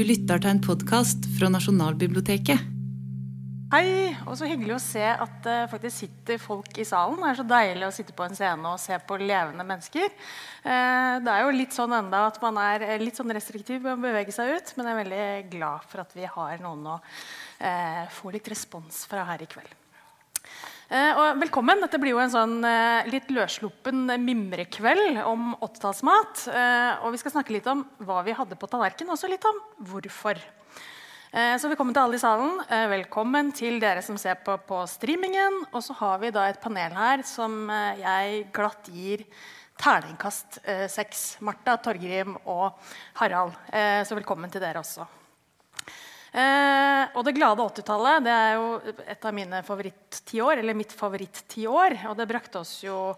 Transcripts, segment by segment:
Du lytter til en podkast fra Nasjonalbiblioteket. Hei, og så hyggelig å se at det faktisk sitter folk i salen. Det er så deilig å sitte på en scene og se på levende mennesker. Eh, det er jo litt sånn enda at man er litt sånn restriktiv med å bevege seg ut, men jeg er veldig glad for at vi har noen å eh, få litt respons fra her i kveld. Eh, og velkommen. Dette blir jo en sånn litt løssluppen mimrekveld om 80-tallsmat. og vi skal snakke litt om hva vi hadde på tallerkenen, og også litt om hvorfor. Eh, så velkommen til alle i salen. Eh, velkommen til dere som ser på på streamingen. Og så har vi da et panel her som eh, jeg glatt gir terningkast seks. Martha, Torgrim og Harald. Så velkommen til dere også. Og Det glade 80-tallet det er jo et av mine favoritt-tiår, eller mitt favoritt-tiår. Og det brakte oss jo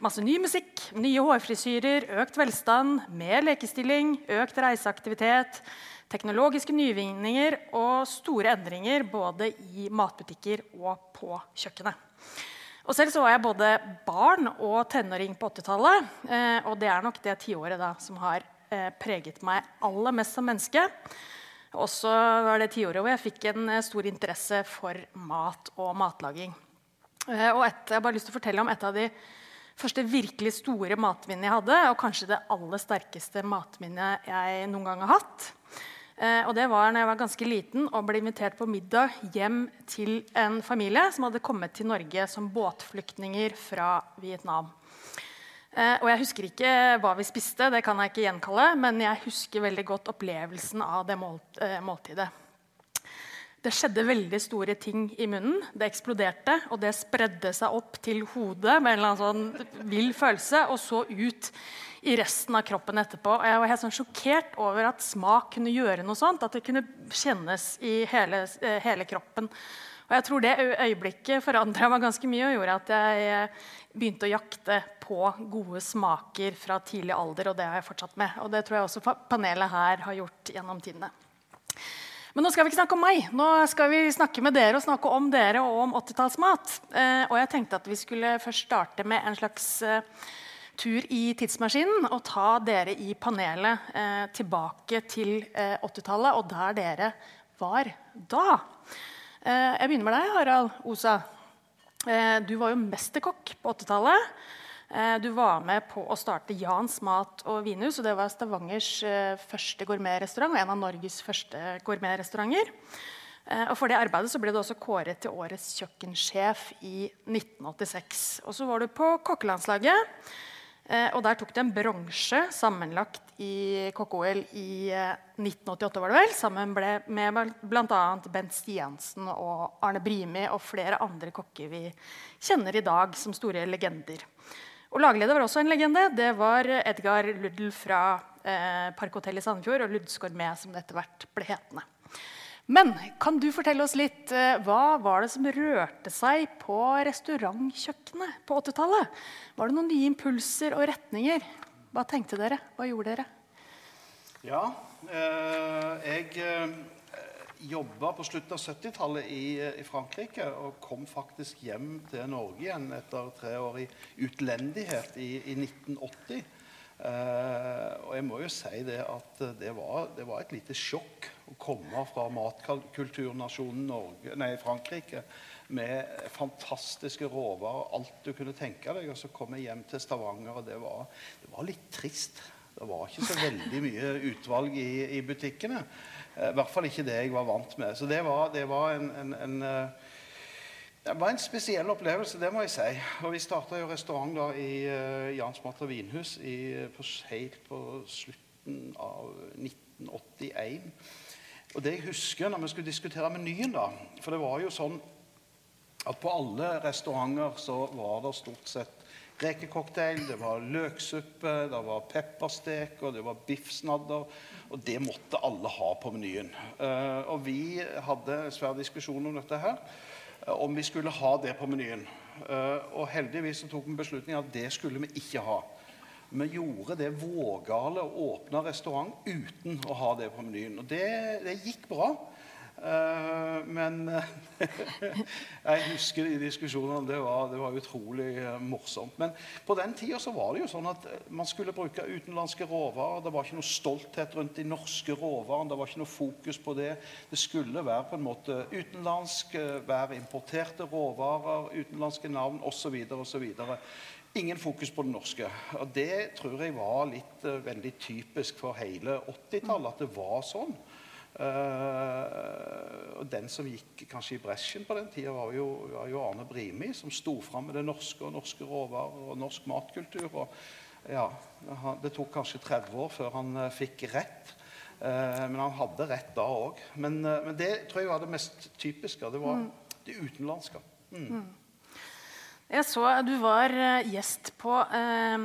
masse ny musikk, nye hårfrisyrer, økt velstand, mer lekestilling, økt reiseaktivitet teknologiske nyvinninger og store endringer både i matbutikker og på kjøkkenet. Og selv så var jeg både barn og tenåring på 80-tallet. Eh, og det er nok det tiåret da som har eh, preget meg aller mest som menneske. Også var det tiåret hvor jeg fikk en eh, stor interesse for mat og matlaging. Eh, og et, jeg har bare lyst til å fortelle om et av de første virkelig store matminnene jeg hadde. Og kanskje det aller sterkeste matminnet jeg noen gang har hatt. Eh, og det var når jeg var ganske liten og ble invitert på middag hjem til en familie som hadde kommet til Norge som båtflyktninger fra Vietnam. Eh, og jeg husker ikke hva vi spiste, det kan jeg ikke gjenkalle, men jeg husker veldig godt opplevelsen av det eh, måltidet. Det skjedde veldig store ting i munnen. Det eksploderte, og det spredde seg opp til hodet med en eller annen sånn vill følelse, og så ut i resten av kroppen etterpå. Og jeg var helt sånn sjokkert over at smak kunne gjøre noe sånt. At det kunne kjennes i hele, eh, hele kroppen. Og jeg tror det øyeblikket forandra meg ganske mye og gjorde at jeg eh, begynte å jakte på gode smaker fra tidlig alder, og det har jeg fortsatt med. Og det tror jeg også panelet her har gjort gjennom tidene. Men nå skal vi ikke snakke om meg. Nå skal vi snakke med dere og snakke om dere og om 80-tallsmat. Eh, og jeg tenkte at vi skulle først starte med en slags eh, tur i tidsmaskinen og ta dere i panelet tilbake til eh, 80-tallet og der dere var da. Eh, jeg begynner med deg, Harald Osa. Eh, du var jo mesterkokk på 80-tallet. Eh, du var med på å starte Jans mat- og vinhus. og Det var Stavangers første gourmetrestaurant og en av Norges første gourmetrestauranter. Og For det arbeidet så ble du også kåret til årets kjøkkensjef i 1986. Og så var du på kokkelandslaget. Eh, og der tok det en bronse sammenlagt i KK-OL i 1988, eh, var det vel, sammen med bl.a. Bent Stiansen og Arne Brimi og flere andre kokker vi kjenner i dag som store legender. Og Lagleder var også en legende. Det var Edgar Luddel fra eh, Park Hotell i Sandefjord og Ludds Gourmet, som det etter hvert ble hetende. Men kan du fortelle oss litt, eh, hva var det som rørte seg på restaurantkjøkkenet på 80-tallet? Var det noen nye impulser og retninger? Hva tenkte dere? Hva gjorde dere? Ja, eh, jeg eh, jobba på slutten av 70-tallet i, i, Frankrike og kom faktisk hjem til Norge igjen etter tre år i utlendighet i, i 1980. Eh, og jeg må jo si det at det var, det var et lite sjokk å komme fra matkulturnasjonen nei, Frankrike med fantastiske råvarer, alt du kunne tenke deg. Og så kom jeg hjem til Stavanger, og det var, det var litt trist. Det var ikke så veldig mye utvalg i, i butikkene. Eh, I hvert fall ikke det jeg var vant med. Så det var, det var en, en, en eh, det var en spesiell opplevelse, det må jeg si. Og Vi starta restaurant da i uh, Jans mat og vinhus i, på, helt på slutten av 1981. Og det jeg husker når vi skulle diskutere menyen da, For det var jo sånn at på alle restauranter så var det stort sett rekecocktail, det var løksuppe, det var pepperstek og det var biffsnadder. Og det måtte alle ha på menyen. Uh, og vi hadde svær diskusjon om dette her. Eh, om vi skulle ha det på menyen. Eh, og heldigvis så tok vi beslutningen at det skulle vi ikke ha. Vi gjorde det vågale å åpne restaurant uten å ha det på menyen. Og det, det gikk bra. Uh, men jeg husker de diskusjonene. Det var, det var utrolig uh, morsomt. Men på den tida var det jo sånn at eh, man skulle bruke utenlandske råvarer. Det var ikke noe stolthet rundt de norske råvarene. Det var ikke noe fokus på det. Det skulle være på en måte utenlandsk, være importerte råvarer, utenlandske navn osv. osv. Ingen fokus på det norske. Og det tror jeg var litt uh, veldig typisk for hele 80-tallet. At det var sånn. Uh, og Den som gikk kanskje i bresjen på den tida, var var jo Arne Brimi, som sto fram med det norske og norske råvarer og norsk matkultur. Og, ja, han, det tok kanskje 30 år før han uh, fikk rett. Men han hadde rett da òg. Men, men, det tror jeg var det mest typiske. Det var mm. det utenlandske. Mm. Jeg så du var gjest på eh,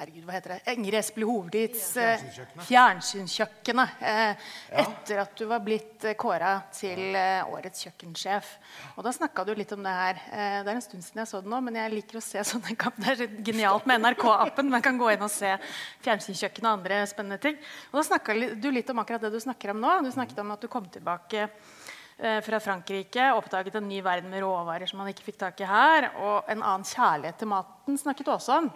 herregud, hva heter det? Ingrid Espelid Hovedits eh, Fjernsynskjøkkenet. Eh, etter at du var blitt eh, kåra til årets kjøkkensjef. Og Da snakka du litt om det her. Det er en stund siden jeg så det nå, men jeg liker å se sånne kamp. Det er genialt med NRK-appen. Man kan gå inn og se Fjernsynskjøkkenet og andre spennende ting. Og Da snakka du litt om akkurat det du snakker om nå. Du snakket om at du kom tilbake fra Frankrike, oppdaget en ny verden med råvarer som man ikke fikk tak i her. Og en annen kjærlighet til maten snakket du også om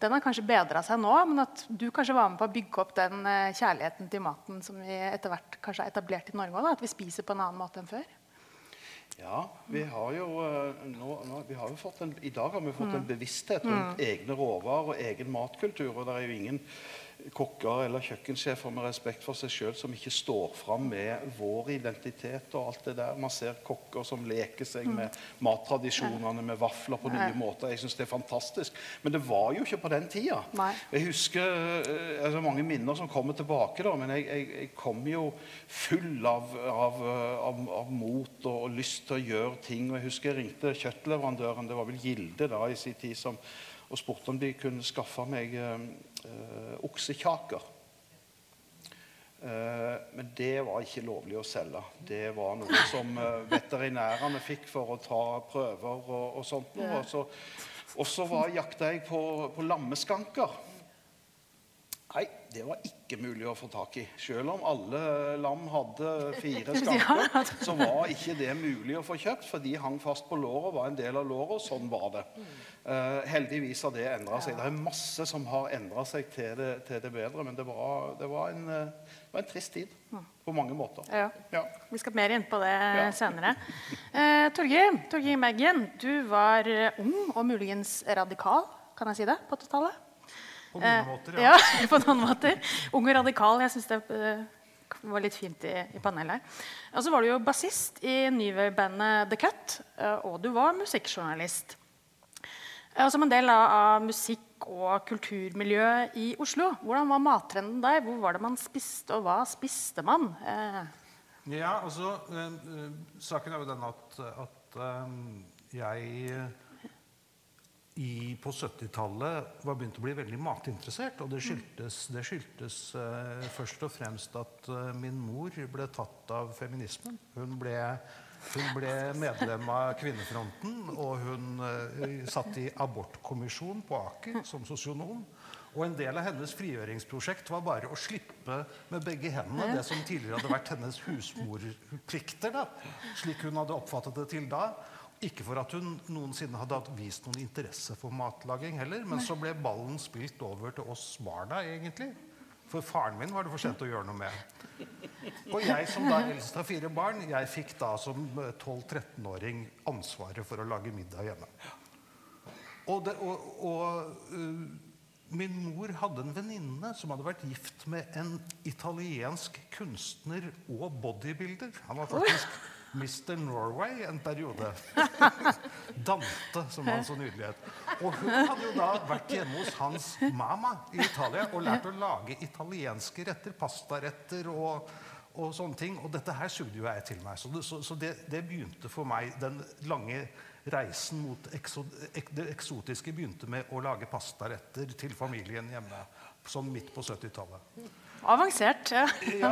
den har kanskje bedra seg nå, men at du kanskje var med på å bygge opp den eh, kjærligheten til maten som vi etter hvert kanskje har etablert i Norge òg? At vi spiser på en annen måte enn før? Ja, vi har jo, eh, nå, nå, vi har jo fått en, I dag har vi fått en mm. bevissthet rundt mm. egne råvarer og egen matkultur. og det er jo ingen kokker eller kjøkkensjefer med respekt for seg sjøl som ikke står fram med vår identitet og alt det der. Man ser kokker som leker seg mm. med mattradisjonene, med vafler på nye måter. Jeg syns det er fantastisk. Men det var jo ikke på den tida. Jeg husker eh, altså mange minner som kommer tilbake, da, men jeg, jeg, jeg kom jo full av, av, av, av mot og, og, lyst til å gjøre ting. Og jeg husker jeg ringte kjøttleverandøren, det var vel Gilde da i sin tid, som, og spurte om de kunne skaffe meg eh, oksekjaker. Eh, men det var ikke lovlig å selge. Det var noe som eh, veterinærene fikk for å ta prøver og, og sånt. Og så jakta jeg på, på lammeskanker. Nei, det var ikke mulig å få tak i. Selv om alle lam hadde fire skamper, så var ikke det mulig å få kjøpt, for de hang fast på låret, var en del av låret. Sånn var det. Uh, heldigvis har det endra seg. Det er masse som har endra seg til det, til det, bedre, men det var, det var, en, det var, en, trist tid på mange måter. Ja. Ja. Vi skal mer inn på det ja. senere. Uh, Torgeir, Torgeir Meggen, du var ung og muligens radikal, kan jeg si det, på 80-tallet? På noen måter, ja. ja. på noen måter. Ung og radikal. Jeg syns det uh, var litt fint i, i panelet her. Og så var du jo bassist i Nyway-bandet The Cut, uh, og du var musikkjournalist. Og som en del av, av musikk- og kulturmiljøet i Oslo. Hvordan var mattrenden der? Hvor var det man spiste, og hva spiste man? Ja, altså, Saken er jo den at, at jeg i, på 70-tallet var begynt å bli veldig matinteressert. Og det skyldtes, det skyldtes uh, først og fremst at uh, min mor ble tatt av feminismen. Hun ble, hun ble medlem av Kvinnefronten, og hun uh, satt i abortkommisjon på Aker som sosionom. Og en del av hennes frigjøringsprosjekt var bare å slippe med begge hendene det som tidligere hadde vært hennes husmorplikter, da, slik hun hadde oppfattet det til da. Ikke for at hun noensinne hadde vist noen interesse for matlaging heller, men så ble ballen spilt over til oss barna, egentlig. For faren min var det for sent å gjøre noe med. Og jeg som da eldst av fire barn, jeg fikk da som 12-13-åring ansvaret for å lage middag hjemme. Og, det, og, og uh, min mor hadde en venninne som hadde vært gift med en italiensk kunstner og bodybuilder. Han var faktisk Mr. Norway en periode. Dante, som han så nydelig het. Og hun hadde jo da vært hjemme hos hans mamma i Italia og lært å lage italienske retter. Pastaretter og, og sånne ting. Og dette her sugde jo jeg til meg. Så, det, så, så det, det, begynte for meg Den lange reisen mot det eksotiske begynte med å lage pastaretter til familien hjemme. Sånn midt på 70-tallet. Avansert. Ja. ja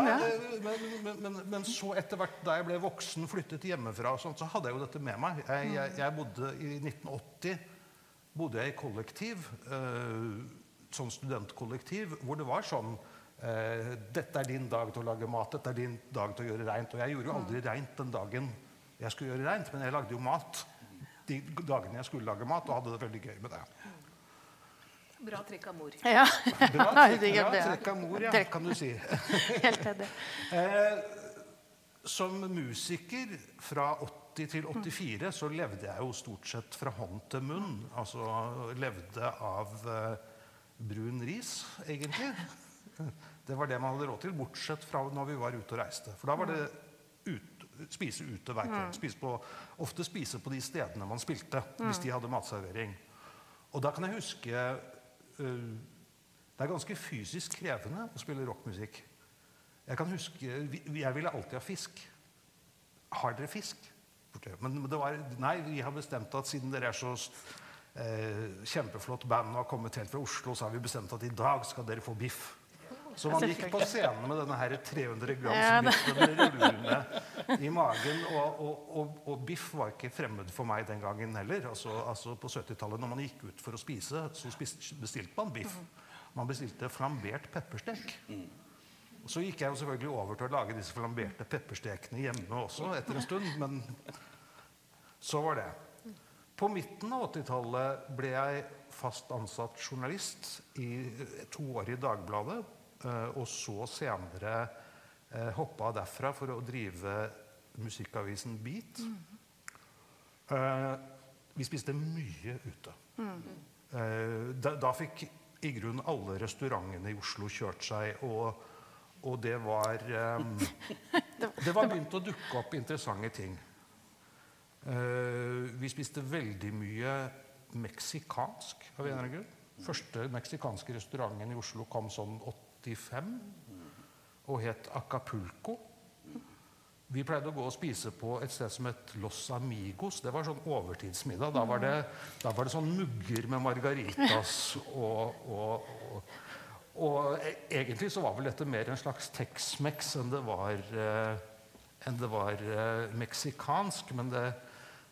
men, men, men, men, så etter hvert da jeg ble voksen, flyttet hjemmefra, og sånt, så hadde jeg jo dette med meg. Jeg, jeg, jeg bodde I 1980 bodde jeg i kollektiv, eh, sånn studentkollektiv, hvor det var sånn eh, dette er din dag til å lage mat, dette er din dag til å gjøre reint. Og jeg gjorde jo aldri reint den dagen jeg skulle gjøre reint, men jeg lagde jo mat de dagene jeg skulle lage mat, og hadde det veldig gøy med det. Bra trekk av mor. Ja. Bra trekk, det bra trekk av mor, ja, kan du si. Helt enig. Eh, som musiker fra 80 til 84 så levde jeg jo stort sett fra hånd til munn. Altså levde av eh, brun ris, egentlig. Det var det man hadde råd til, bortsett fra når vi var ute og reiste. For da var det spise ute hver kveld. Spise på, ofte spise på de stedene man spilte, hvis de hadde matservering. Og da kan jeg huske uh, Det er ganske fysisk krevende å spille rockmusikk. Jeg kan huske, Jeg ville alltid ha fisk. Har dere fisk? Men det var, nei, vi har bestemt at siden dere er så eh, kjempeflott band og har kommet helt fra Oslo, så har vi bestemt at i dag skal dere få biff. Så man gikk på scenen med denne her 300 Ja, grams rullende i magen. Og, og, og, og biff var ikke fremmed for meg den gangen heller. Altså, altså På 70-tallet når man gikk ut for å spise, så bestilte man biff. Man bestilte flambert pepperstek. Så gikk jeg jo selvfølgelig over til å lage disse flamberte pepperstekene hjemme også etter en stund. Men så var det. På midten av 80-tallet ble jeg fast ansatt journalist i to år i Dagbladet. Eh, Og så senere eh, hoppa derfra for å drive musikkavisen Beat. Eh, vi spiste mye ute. Eh, da, da fikk i grunnen alle restaurantene i Oslo kjørt seg, og, og det var eh, Det var begynt å dukke opp interessante ting. Eh, vi spiste veldig mye meksikansk av en eller annen grunn. Første meksikanske restauranten i Oslo kom sånn 85 og het Acapulco. Vi pleide å gå og spise på et sted som het Los Amigos. Det var sånn overtidsmiddag. Da var det, da var det sånn mugger med margaritas og, og, og, og e- egentlig så var vel dette mer en slags Tex-Mex enn det var, eh, enn det var eh, meksikansk. Men det,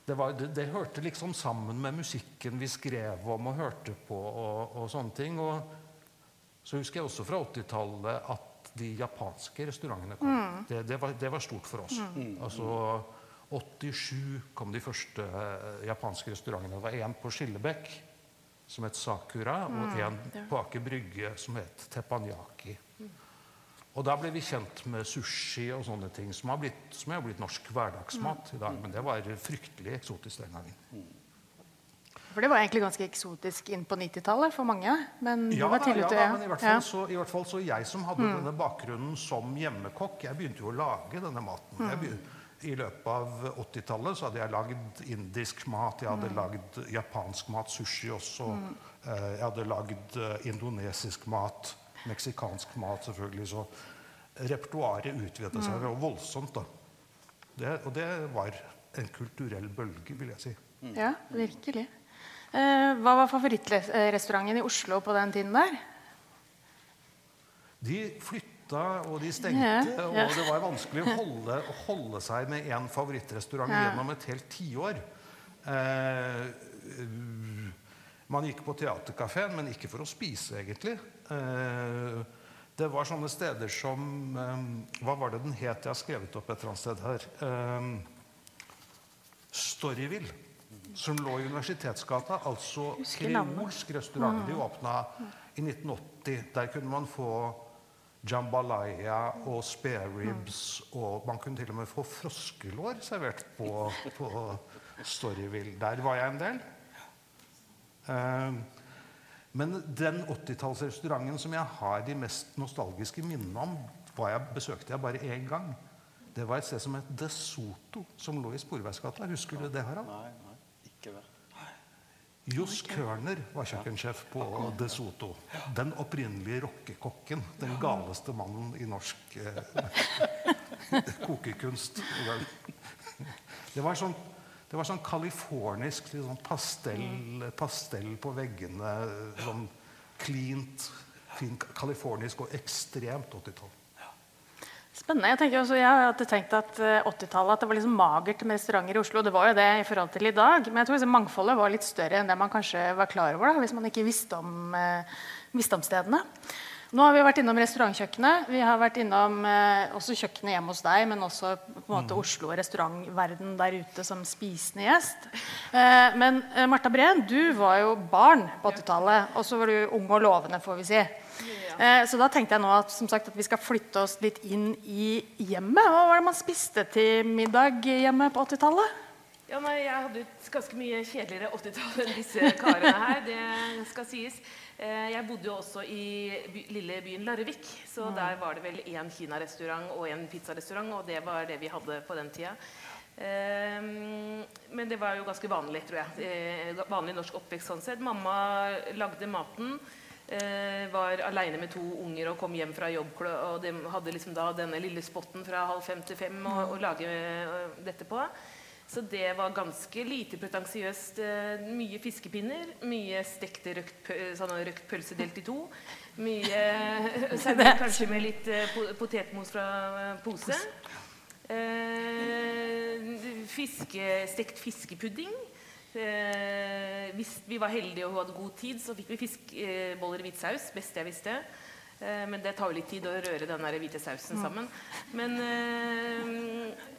det, var, det, hørte liksom sammen med musikken vi skrev om og hørte på og sånne ting. Og så husker jeg også fra 80-tallet at de japanske restaurantene kom. Det, det, var, det var stort for oss. Altså 87 kom de første eh, japanske restaurantene. Det var én på Skillebekk som het Sakura, og en på Aker Brygge som het Teppanyaki. Og da ble vi kjent med sushi og sånne ting som har blitt, som har blitt norsk hverdagsmat i dag. Men det var fryktelig eksotisk den gangen. For det var egentlig ganske eksotisk inn på 90-tallet for mange. Men Ja, var da, ja, da, men i hvert, fall Ja. så, i hvert fall så jeg som hadde denne bakgrunnen som hjemmekokk, jeg begynte jo å lage denne maten. Jeg begynte, I løpet av 80-tallet så hadde jeg lagd indisk mat, jeg hadde lagd japansk mat, sushi også. Eh, Jeg hadde lagd eh, indonesisk mat, meksikansk mat selvfølgelig. Så repertoaret utvidet seg mm. voldsomt. da. Det, og det var en kulturell bølge, vil jeg si. ja, virkelig. Eh, hva var favorittrestauranten i Oslo på den tiden der? De flytta, og de stengte, Ja, ja. og det var vanskelig å holde, å holde seg med én favorittrestaurant Ja. gjennom et helt tiår. Eh, man gikk på teaterkafeen, men ikke for å spise, egentlig. Eh, det var sånne steder som eh, Hva var det den het? Jeg har skrevet opp et eller annet sted her. Eh, Storyville. Som lå i Universitetsgata. Altså kremorsk kreolsk restaurant. De åpna i 1980. Der kunne man få jambalaya og spareribs. Og man kunne til og med få froskelår servert på, på Storyville. Der var jeg en del. Eh, men den 80-tallsrestauranten som jeg har de mest nostalgiske minnene om, var jeg, besøkte jeg bare én gang. Det var et sted som het De Soto, som lå i Sporveisgata. Husker du det, Harald? Nei, nei. Johs Kørner var kjøkkensjef på De Soto. Den opprinnelige rockekokken. Den galeste mannen i norsk eh, kokekunst. Det var sånn det var sånn californisk sånn pastell, pastell på veggene. Sånn cleant, fin californisk og ekstremt 80-tall. Spennende. Jeg tenker også, jeg hadde tenkt at eh, 80-tallet at det var liksom magert med restauranter i Oslo. Det var jo det i forhold til i dag. Men jeg tror liksom mangfoldet var litt større enn det man kanskje var klar over da, hvis man ikke visste om, eh, visste om stedene. Nå har vi vært innom restaurantkjøkkenet. Vi har vært innom eh, også kjøkkenet hjemme hos deg, men også på en måte Oslo og restaurantverden der ute som spisende gjest. Eh, men eh, Marta Breen, du var jo barn på 80-tallet, og så var du ung og lovende, får vi si. Eh, så da tenkte jeg nå at, som sagt, at vi skal flytte oss litt inn i hjemmet. Hva var det man spiste til middag hjemme på 80-tallet? Ja, nei, Jeg hadde et ganske mye kjedeligere 80-tall enn disse karene her. det skal sies. Eh, Jeg bodde jo også i by, lille byen Larvik, så der var det vel én kinarestaurant og en pizzarestaurant, og det var det vi hadde på den tida. Um, Men det var jo ganske vanlig, tror jeg. Eh, Vanlig norsk oppvekst sånn sett. Mamma lagde maten. Eh, Var aleine med to unger og kom hjem fra jobb. Og de hadde liksom da denne lille spotten fra halv fem til fem å, å lage eh, dette på. Så det var ganske lite pretensiøst. Eh, mye fiskepinner, mye stekte røkt, sånn røkt pølse delt i to. Mye kanskje med litt potetmos fra pose. Eh, fiske, stekt fiskepudding. Eh, hvis vi var heldige og hun hadde god tid, så fikk vi fiskeboller i hvit saus. Beste jeg visste. Eh, men det tar jo litt tid å røre den der hvite sausen sammen. Men eh,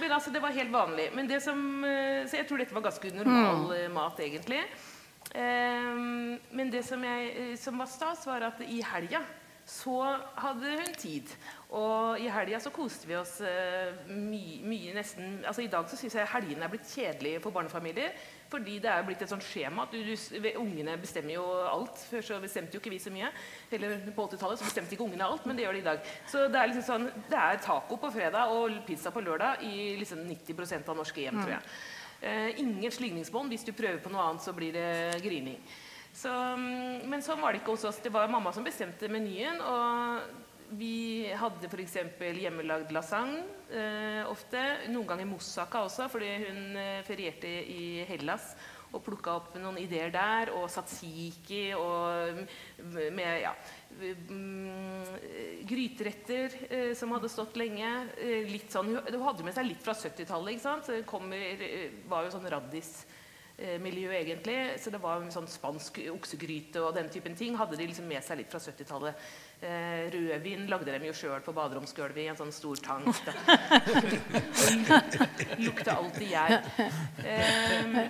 men altså, det var helt vanlig. Men det som, eh, så jeg tror dette var ganske normal mm. mat, egentlig. Eh, men det som, jeg, eh, som var stas, var at i helga så hadde hun tid. Og i helga så koste vi oss eh, mye, mye nesten altså I dag så syns jeg helgene er blitt kjedelige for barnefamilier. Fordi det er blitt et sånt skjema at du, du, ungene bestemmer jo alt. Før så bestemte jo ikke vi så mye. Eller på 80-tallet så bestemte ikke ungene alt, men det gjør de i dag. Så det er liksom sånn, det er taco på fredag og pizza på lørdag i liksom 90% av norske hjem, tror jeg. Eh, ingen slingringsbånd. Hvis du prøver på noe annet, så blir det grining. Så, mm, men sånn var det ikke hos oss. Det var mamma som bestemte menyen. og vi hadde f.eks. hjemmelagd lasagne eh, ofte. Noen ganger moussaka også, fordi hun eh, ferierte i Hellas og plukka opp noen ideer der. Og satsiki og mm, med ja, mm, gryteretter eh, som hadde stått lenge. Eh, litt sånn, hun hadde med seg litt fra 70-tallet. ikke sant? Eh, var jo sånn raddis miljø egentlig. Så det var sånn spansk oksegryte og den typen ting hadde de liksom med seg litt fra 70-tallet. Eh, rødvin lagde de jo sjøl på baderomsgulvet i en sånn stor tank. Lukte Lukta alltid gjær. Eh,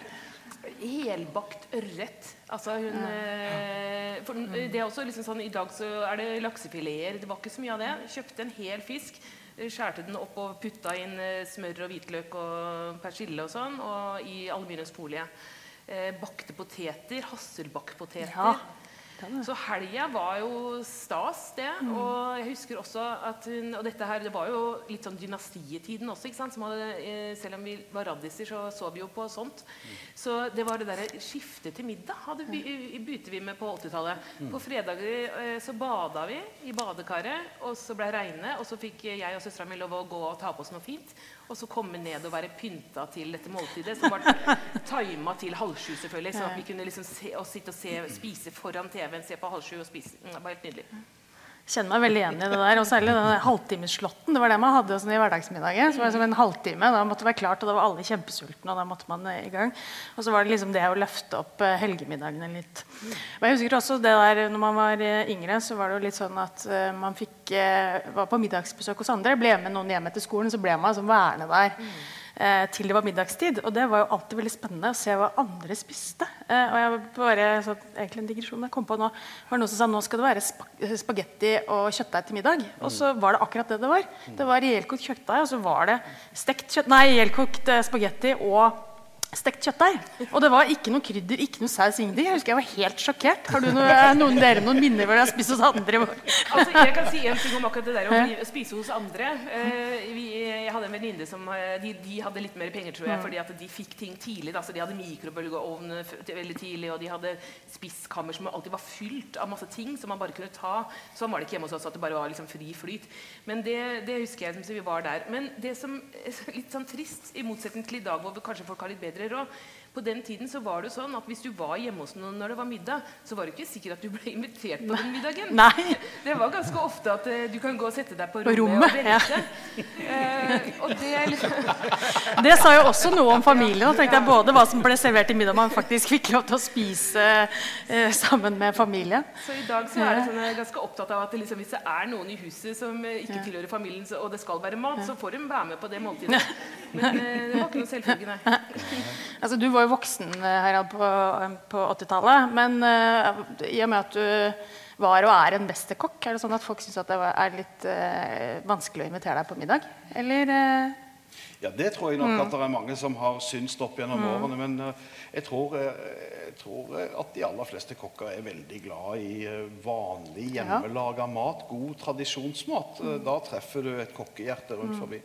helbakt ørret. Altså hun eh, for det er også liksom sånn, I dag så er det laksefileter. Det var ikke så mye av det. Kjøpte en hel fisk. Eh, Skjærte den opp og putta inn eh, smør og hvitløk og persille og sånn. Og i aluminiumsfolie. Eh, bakte poteter. Hasselbakkpoteter. Ja. Så helga var jo stas, det. Og jeg husker også at hun Og dette her, det var jo litt sånn dynastietiden også, ikke sant? Som hadde, eh, selv om vi var raddiser, så så vi jo på sånt. Så det var det derre skiftet til middag hadde vi, begynte vi med på 80-tallet. På fredager eh, så bada vi i badekaret, og så ble det regne, og så fikk jeg og søstera mi lov å gå og ta på oss noe fint. Og så komme ned og være pynta til dette måltidet, som var tima til halv sju, selvfølgelig. Så vi kunne liksom se, og sitte og se, spise foran TV-en, se på halv sju og spise. Mm, Det var helt nydelig. Kjenner meg veldig igjen i det der. Og særlig den halvtimesslåtten. Det var det man hadde sånn i hverdagsmiddagen. Så var det som en halvtime. Da måtte det være klart, og da var alle kjempesultne, og da måtte man i gang. Og så var det liksom det å løfte opp eh, helgemiddagene litt. Og jeg husker også det der når man var eh, yngre, så var det jo litt sånn at eh, man fikk var på middagsbesøk hos andre. Ble med noen hjem etter skolen, så ble man som værende der. Eh, til det var middagstid. Og det var jo alltid veldig spennende å se hva andre spiste. Eh, og jeg bare, så, egentlig en digresjon jeg kom på nå, var noen som sa nå skal det være sp spagetti og kjøttdeig til middag. Og så var det akkurat det det var. Det var ihjelkokt kjøttdeig, og så var det stekt kjøtt, nei, ihjelkokt eh, spagetti og stekt kjøttdeig. Og det var ikke noe krydder, ikke noe saus, ingenting. Jeg husker jeg var helt sjokkert. Har du noe, er noen dere noen minner hvor dere har spist hos andre? Altså, jeg kan si en ting om akkurat det der å spise hos andre. Eh, vi, jeg hadde en venninne som eh, de, de hadde litt mer penger, tror jeg, fordi at de fikk ting tidlig. Da. Så de hadde mikrobølgeovn til- veldig tidlig, og de hadde spiskammer som alltid var fylt av masse ting som man bare kunne ta. Sånn var det ikke hjemme hos oss, at det bare var liksom fri flyt. Men det, det husker jeg som vi var der. Men det som er litt sånn trist, i motsetning til i dag, hvor kanskje folk har litt bedre foreldre òg. På den tiden så var det jo sånn at hvis du var hjemme hos noen når det var middag, så var det ikke sikkert at du ble invitert på den middagen. Nei. Det var ganske ofte at eh, du kan gå og sette deg på På rommet, rommet, og ja. vente. Eh, og det liksom Det sa jo også noe om familien. og tenkte jeg Både hva som ble servert i middag, man faktisk fikk lov til å spise eh, sammen med familien. Så i dag så er det sånn, jeg er ganske opptatt av at liksom, hvis det er noen i huset som ikke ikke tilhører familien, så, og det skal være mat, så får de være med på det måltidet. Men det var ikke noe selvfølge, nei. Altså, Du var jo voksen eh, Harald, på, på 80-tallet. Men uh, i og med at du var og er en mesterkokk, er det sånn at folk syns det er litt uh, vanskelig å invitere deg på middag? Eller Uh... Ja, det tror jeg nok at det er mange som har syntes opp gjennom årene. Men eh, jeg, tror, eh, jeg tror eh, at de aller fleste kokker er veldig glad i eh, vanlig hjemmelaga mat. God tradisjonsmat. Mm. Da treffer du et kokkehjerte rundt forbi.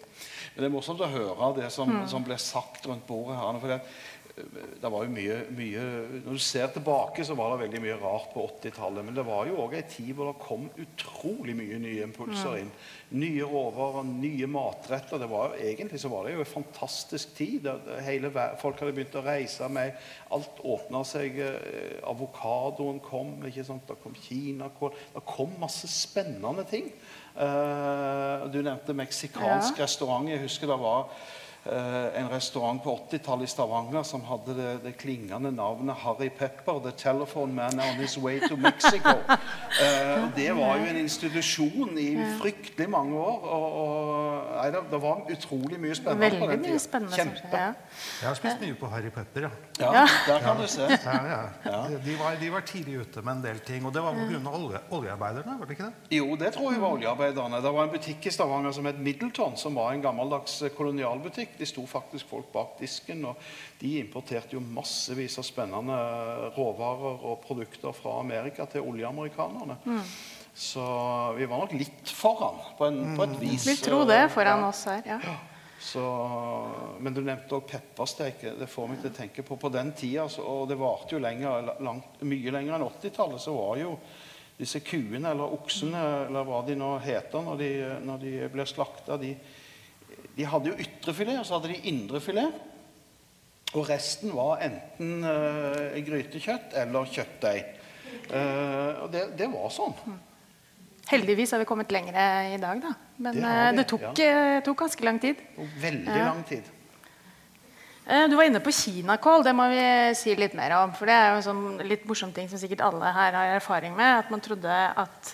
Men det er morsomt å høre det som, som ble sagt rundt bordet her. For det, eh, det var jo mye, mye Når du ser tilbake, så var det veldig mye rart på 80-tallet. Men det var jo òg ei tid hvor det kom utrolig mye nye impulser inn. Nye råvarer, nye matretter. Det var jo, egentlig så var det jo en fantastisk tid. Hele, folk hadde begynt å reise med Alt åpna seg. Eh, avokadoen kom. ikke sant? Det kom kinakål. Det kom masse spennende ting. Uh, du nevnte meksikansk restaurant. Jeg husker det var en restaurant på 80-tallet i Stavanger som hadde det, det klingende navnet Harry Pepper, The Telephone Man on His Way to Mexico. Eh, det var jo en institusjon i fryktelig mange år. Og, og, nei, det, det var utrolig mye spennende på veldig den mye tida. spennende Kjempe. Ja. Jeg har spist mye på Harry Pepper, ja. Ja, der kan du se. ja, ja. De, var, de var tidlig ute med en del ting. Og det var pga. Olje, oljearbeiderne? var det ikke det? Jo, det tror jeg var oljearbeiderne. Det var en butikk i Stavanger som het Middleton, som var en gammeldags eh, kolonialbutikk. De sto faktisk folk bak disken, og de importerte jo massevis av spennende råvarer og produkter fra Amerika til oljeamerikanerne. Så vi var nok litt foran, på, en, på et vis. Vil tro det foran ja. oss her. ja. Så, men du nevnte òg peppersteik. Det får meg til å tenke på på den tida, og det varte jo lenger, langt, mye lenger enn 80-tallet, så var jo disse kuene, eller oksene, eller hva de nå heter når de, når de blir slakta, de, de hadde jo ytrefilet, og så hadde de indrefilet. Og resten var enten eh, grytekjøtt eller kjøttdeig. Eh, og det, det var sånn. Heldigvis har vi kommet lenger i dag, da. Men Det vi, det tok, ja. tok ganske lang tid. Veldig lang tid. Eh, Du var inne på kinakål. Det må vi si litt mer om. For det er jo en sånn litt morsom ting som sikkert alle her har erfaring med. At man trodde at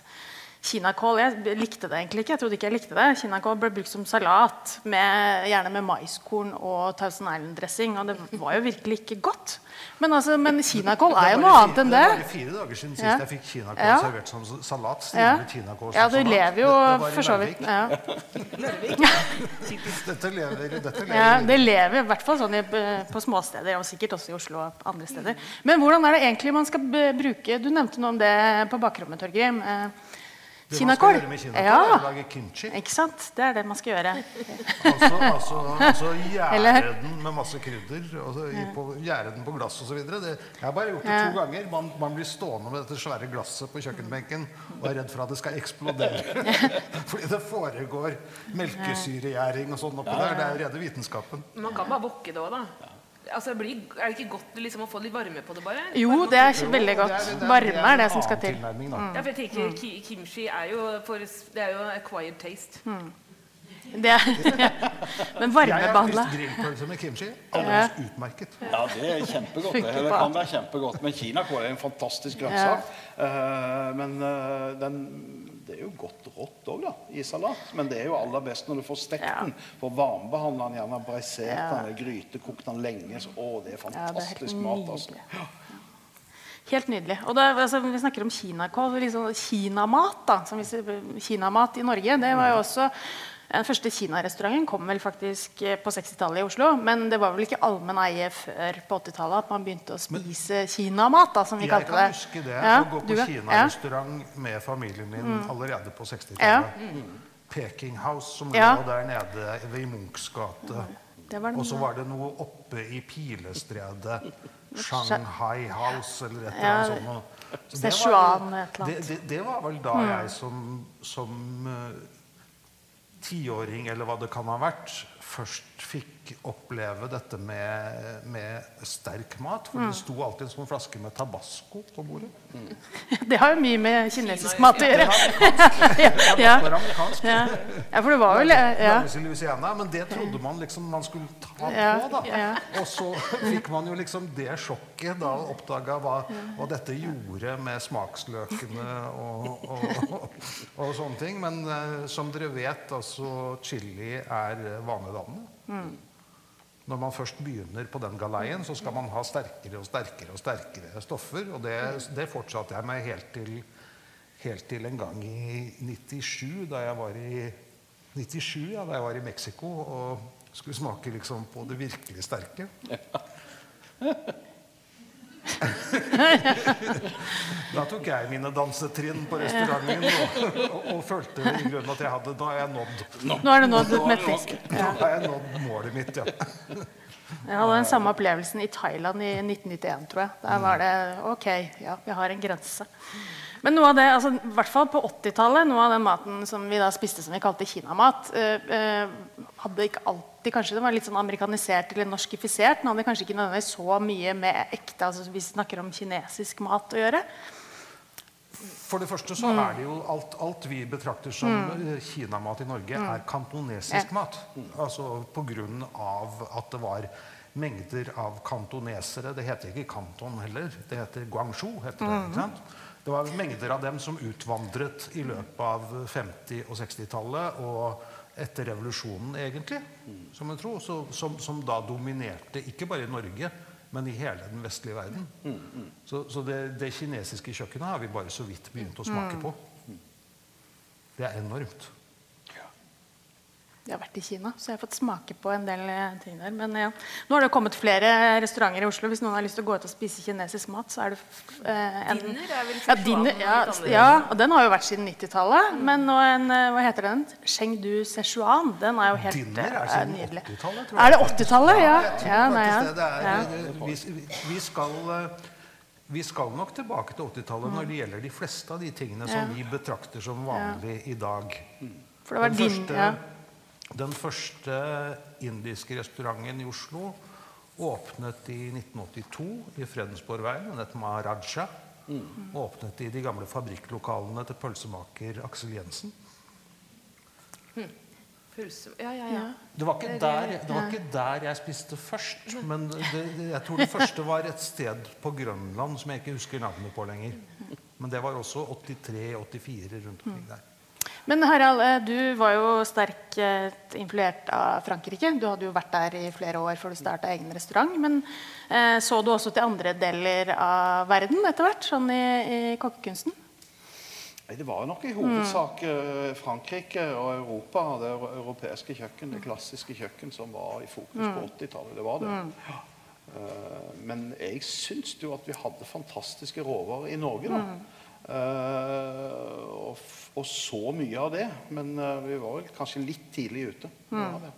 kinakål Jeg likte det egentlig ikke. Jeg trodde ikke jeg likte det. Kinakål ble brukt som salat, med, gjerne med maiskorn og Thousand Island-dressing. Og det var jo virkelig ikke godt. Men, altså, men kinakål er jo noe annet enn det. Det er bare fire dager siden sist Ja. jeg fikk kinakål Ja. servert som salat. Ja, kinakål som ja det salat. lever jo for så vidt. Ja. Dette lever, dette lever. Ja, det lever i hvert fall sånn i, på småsteder, og sikkert også i Oslo og andre steder. Men hvordan er det egentlig man skal bruke Du nevnte noe om det på bakrommet, Torgrim. Eh, Kinakål. Ja. lage kimchi. Ikke sant? Det er det man skal gjøre. Altså, altså, altså gjære den med masse krydder. Altså, på, gjære den på glass osv. Jeg har bare gjort det to ganger. Man, man blir stående med dette svære glasset på kjøkkenbenken og er redd for at det skal eksplodere. Fordi det foregår melkesyregjæring og sånn oppi der. Det er rede vitenskapen. Man kan bare bukke det òg, da. Altså, blir, er det ikke godt liksom, å få litt varme på det, bare? Jo, Varme det er veldig godt. Det er- det er- Varme er det som skal til. Mm. Ja, for jeg tenker ki Kimchi er jo, for, det er jo acquired taste. Det er, Men Jeg har varmebehandla spist grillpølse med kimchi. Aldeles utmerket. Ja, det er kjempegodt. Det, det kan være kjempegodt. Men kinakål er en fantastisk grønnsak. Eh, men uh, den, det er jo godt rått òg, da, i salat. Men det er jo aller best når du får stekt Ja. den. For varmebehandla den, gjerne braisert Ja. den, grytekokt den lenge. Så, å, det er Ja, det er fantastisk mat. altså. Ja. Helt nydelig. Og da, altså, vi snakker om kinakål. Liksom, kinamat da, som vi sier, kinamat i Norge. Det var jo også Den første kinarestauranten kom vel faktisk eh, på 60-tallet i Oslo. Men det var vel ikke allmenn eie før på 80-tallet at man begynte å spise kinamat. da, som vi Jeg kan huske det. Ja, Å gå du, på ja. kinarestaurant med familien min allerede på 60-tallet. Ja. Peking House, som Ja. lå der nede ved Munchs gate. Det Og så var det noe oppe i Pilestredet. Shanghai House eller et eller annet sånt. Så det var-. Det, det, det var vel da jeg som, som eh, tiåring, eller hva det kan ha vært, først fikk oppleve dette med, med sterk mat. For det sto alltid en sånn flaske med tabasco på bordet. Det har jo mye med kinesisk Kina, mat å gjøre. Det Ja. amerikansk. Ja. ja, for det var vel ja. Louisiana, men det trodde man liksom man skulle ta på. da. Og så fikk man jo liksom det sjokket da oppdaga hva, hva dette gjorde med smaksløkene og, og, og, og sånne ting. Men eh, som dere vet, altså chili er vanedannende. Mm. Når man først begynner på den galeien, så skal man ha sterkere og sterkere og sterkere stoffer. Og det, det fortsatte jeg med helt til, helt til en gang i 97, da jeg var i 97, ja, da jeg var i Mexico og skulle smake liksom på det virkelig sterke. Da tok jeg mine dansetrinn på restauranten og, og, og følte i grunnen at jeg hadde Da har jeg nådd, Nå er det nådd et metning. da har jeg nådd målet mitt, ja. Jeg hadde den samme opplevelsen i Thailand i 1991, tror jeg. Der var det OK, ja, vi har en grense. Men noe av det, altså, i hvert fall på 80-tallet, noe av den maten som vi da spiste som vi kalte kinamat, eh, eh, hadde ikke alltid kanskje det var litt sånn amerikanisert eller norskifisert. Den hadde kanskje ikke nødvendigvis så mye med ekte altså vi snakker om kinesisk mat å gjøre. For det første så er det jo alt, alt vi betrakter som mm. kinamat i Norge, er kantonesisk Ja. mat. Altså på grunn av at det var mengder av kantonesere. Det heter ikke Kanton heller. Det heter Guangzhou. heter det, ikke sant? Det var mengder av dem som utvandret i løpet av 50- og 60-tallet. Og etter revolusjonen, egentlig, som en tro, så, som, som da dominerte ikke bare i Norge, men i hele den vestlige verden. Så, så det, det kinesiske kjøkkenet har vi bare så vidt begynt å smake på. Det er enormt. Jeg har vært i Kina, så jeg har fått smake på en del eh, ting der. Men ja. Nå har det kommet flere restauranter i Oslo. Hvis noen har lyst til å gå ut og spise kinesisk mat, så er det eh, en Dinner er vel ja, dinner, ja, ja, og den har jo vært siden 90-tallet. Men nå en, eh, hva heter den? Chengdu Sichuan. Den er jo helt Dinner er eh, siden 80-tallet, tror jeg. Er det 80-tallet? Ja. jeg tror ja, nei, ja. det. er, vi, vi, skal, vi skal nok tilbake til 80-tallet når det gjelder de fleste av de tingene som vi betrakter som vanlig i dag. For det var Den din første, ja. Den første indiske restauranten i Oslo åpnet i 1982 i Fredensborgveien. Den het Maharaja. Åpnet i de gamle fabrikklokalene til pølsemaker Aksel Jensen. Pølse Ja, ja, ja. Det var, ikke der, det var ikke der jeg spiste først. Men det, det, jeg tror det første var et sted på Grønland som jeg ikke husker navnet på lenger. Men det var også 83-84 rundt omkring der. Men Harald, eh, du var jo sterkt eh, influert av Frankrike. Du hadde jo vært der i flere år før du starta egen restaurant. Men eh, så du også til andre deler av verden etter hvert, sånn i, i kokkekunsten? Det var nok i hovedsak mm. Frankrike og Europa, det europeiske kjøkken, det klassiske kjøkken, som var i fokus på 80-tallet. Det var det. Eh, Men jeg syns jo at vi hadde fantastiske råvarer i Norge, da. Eh, og, og så mye av det. Men eh, vi var vel kanskje litt tidlig ute. Mm. det.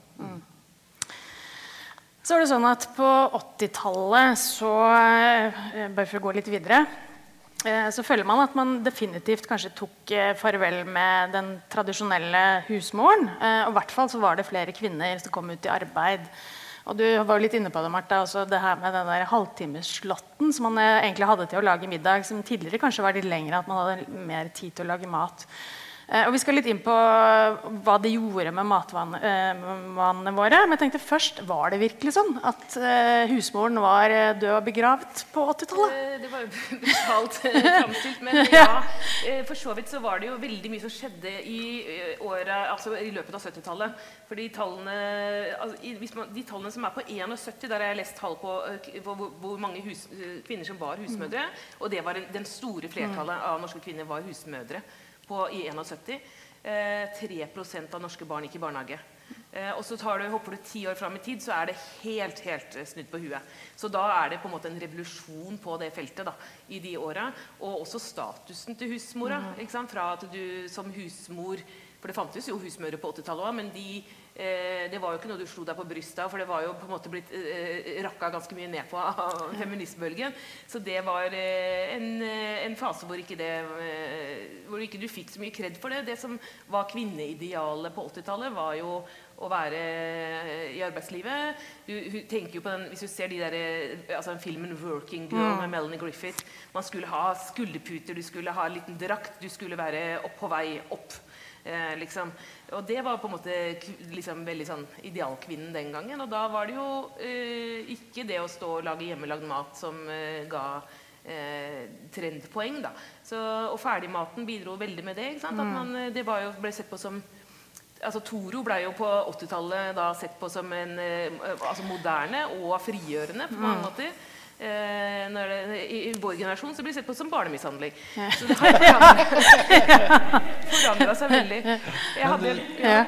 Så er det sånn at På 80-tallet, så eh, bare for å gå litt videre så føler man at man definitivt kanskje tok farvel med den tradisjonelle husmoren. Og i hvert fall så var det flere kvinner som kom ut i arbeid. Og Du var jo litt inne på det, Martha, også det her med den der halvtimesslåtten som man eh, egentlig hadde til å lage middag, som tidligere kanskje var litt lengre, at man hadde mer tid til å lage mat. Eh, og Vi skal litt inn på hva det gjorde med matvanene våre. Men jeg tenkte først, var det virkelig sånn at eh, husmoren var eh, død og begravet på 80-tallet? Eh, Det var jo brutalt eh, framstilt, men ja. eh, For så vidt så var det jo veldig mye som skjedde i, året, altså i løpet av 70-tallet. For de tallene, altså, de tallene som er på 71, der har jeg lest tall på eh, hvor, mange hus, eh, kvinner som var husmødre. Og det var den store flertallet av norske kvinner var husmødre på, i 71. Eh, 3 av norske barn gikk i barnehage. Eh, og så tar du, hopper du ti år fram i tid, så er det helt helt eh, snudd på huet. Så da er det på en måte en revolusjon på det feltet da, i de åra. Og også statusen til husmora. sant? Fra at du som husmor For det fantes jo husmødre på 80-tallet òg, men de, eh, det var jo ikke noe du slo deg på brystet av, for det var jo på en måte blitt eh, rakka ganske mye ned på av feministbølgen. Så det var eh, en, eh, en fase hvor ikke det eh, Hvor ikke du fikk så mye kred for det. Det som var kvinneidealet på 80-tallet, var jo å være eh, i arbeidslivet. Du, tenker jo på den, Hvis du ser de der, altså filmen 'Working Girl' med Melanie Griffith Man skulle ha skulderputer, du skulle ha en liten drakt, du skulle være opp på vei opp. Eh, liksom. Og det var på en måte liksom, veldig sånn idealkvinnen den gangen. Og da var det jo eh, ikke det å stå og lage hjemmelagd mat som eh, ga eh, trendpoeng. da. Så, og ferdigmaten bidro veldig med det. At man, eh, det var jo, ble sett på som altså Toro ble jo på 80-tallet sett på som en eh, altså moderne og frigjørende på mange måter. Eh, når det, i, I vår generasjon så blir det sett på som barnemishandling. Så det har forandra seg veldig. Jeg hadde, ja.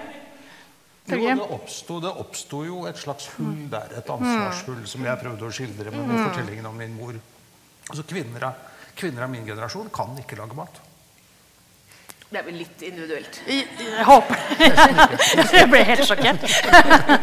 Jo, det oppsto, det oppsto jo et slags hull der, et ansvarshull, som jeg prøvde å skildre med med fortellingen om min mor. Altså kvinner av, kvinner av min generasjon kan ikke lage mat. Det er vel litt individuelt. Jeg, jeg håper Jeg ble helt sjokkert.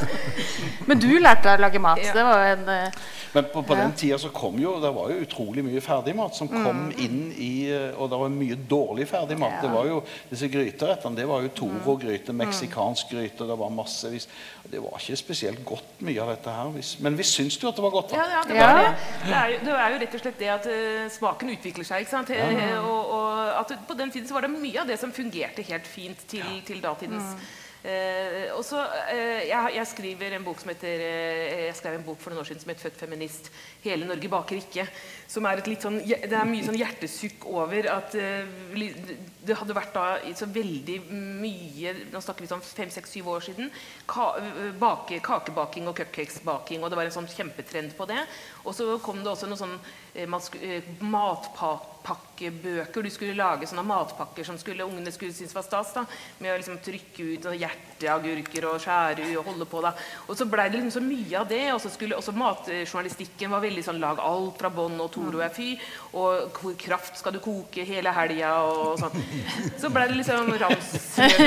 Men du lærte deg å lage mat. Ja. Det var en eh, Men på, på den tida så kom jo Det var jo utrolig mye ferdigmat som kom inn i eh, Og det var mye dårlig ferdigmat. Det var jo Disse gryterettene det var jo Toro-gryte, meksikansk gryte, det var massevis Det var ikke spesielt godt mye av dette her. Hvis, men vi syns jo at det var godt. Da. ja, det, var det. Det, er jo, det er jo rett og slett det at uh, smaken utvikler seg. ikke sant? Og, og at på den tiden så var det mye av det som fungerte helt fint til, til datidens eh, og så, uh, jeg, jeg skriver en bok som heter uh, Jeg skrev en bok for noen år siden som het 'Født feminist'. 'Hele Norge baker ikke'. Som er et litt sånn, det er mye sånn hjertesukk over at det hadde vært da så veldig mye Nå snakker vi sånn fem-seks-syv år siden. Ka, bake, kakebaking og cupcakesbaking. Og det var en sånn kjempetrend på det. Og så kom det også noen sånn eh, eh, matpakkebøker. Du skulle lage sånne matpakker som skulle, ungene skulle synes var stas. da, Med å liksom trykke ut sånne hjerteagurker og skjære og holde på. da. Og så blei det liksom så mye av det. Og så skulle også matjournalistikken var veldig sånn lag alt fra bånn og Toro er fy. Og hvor kraft skal du koke hele helga og sånn. Så blei det liksom ramsløk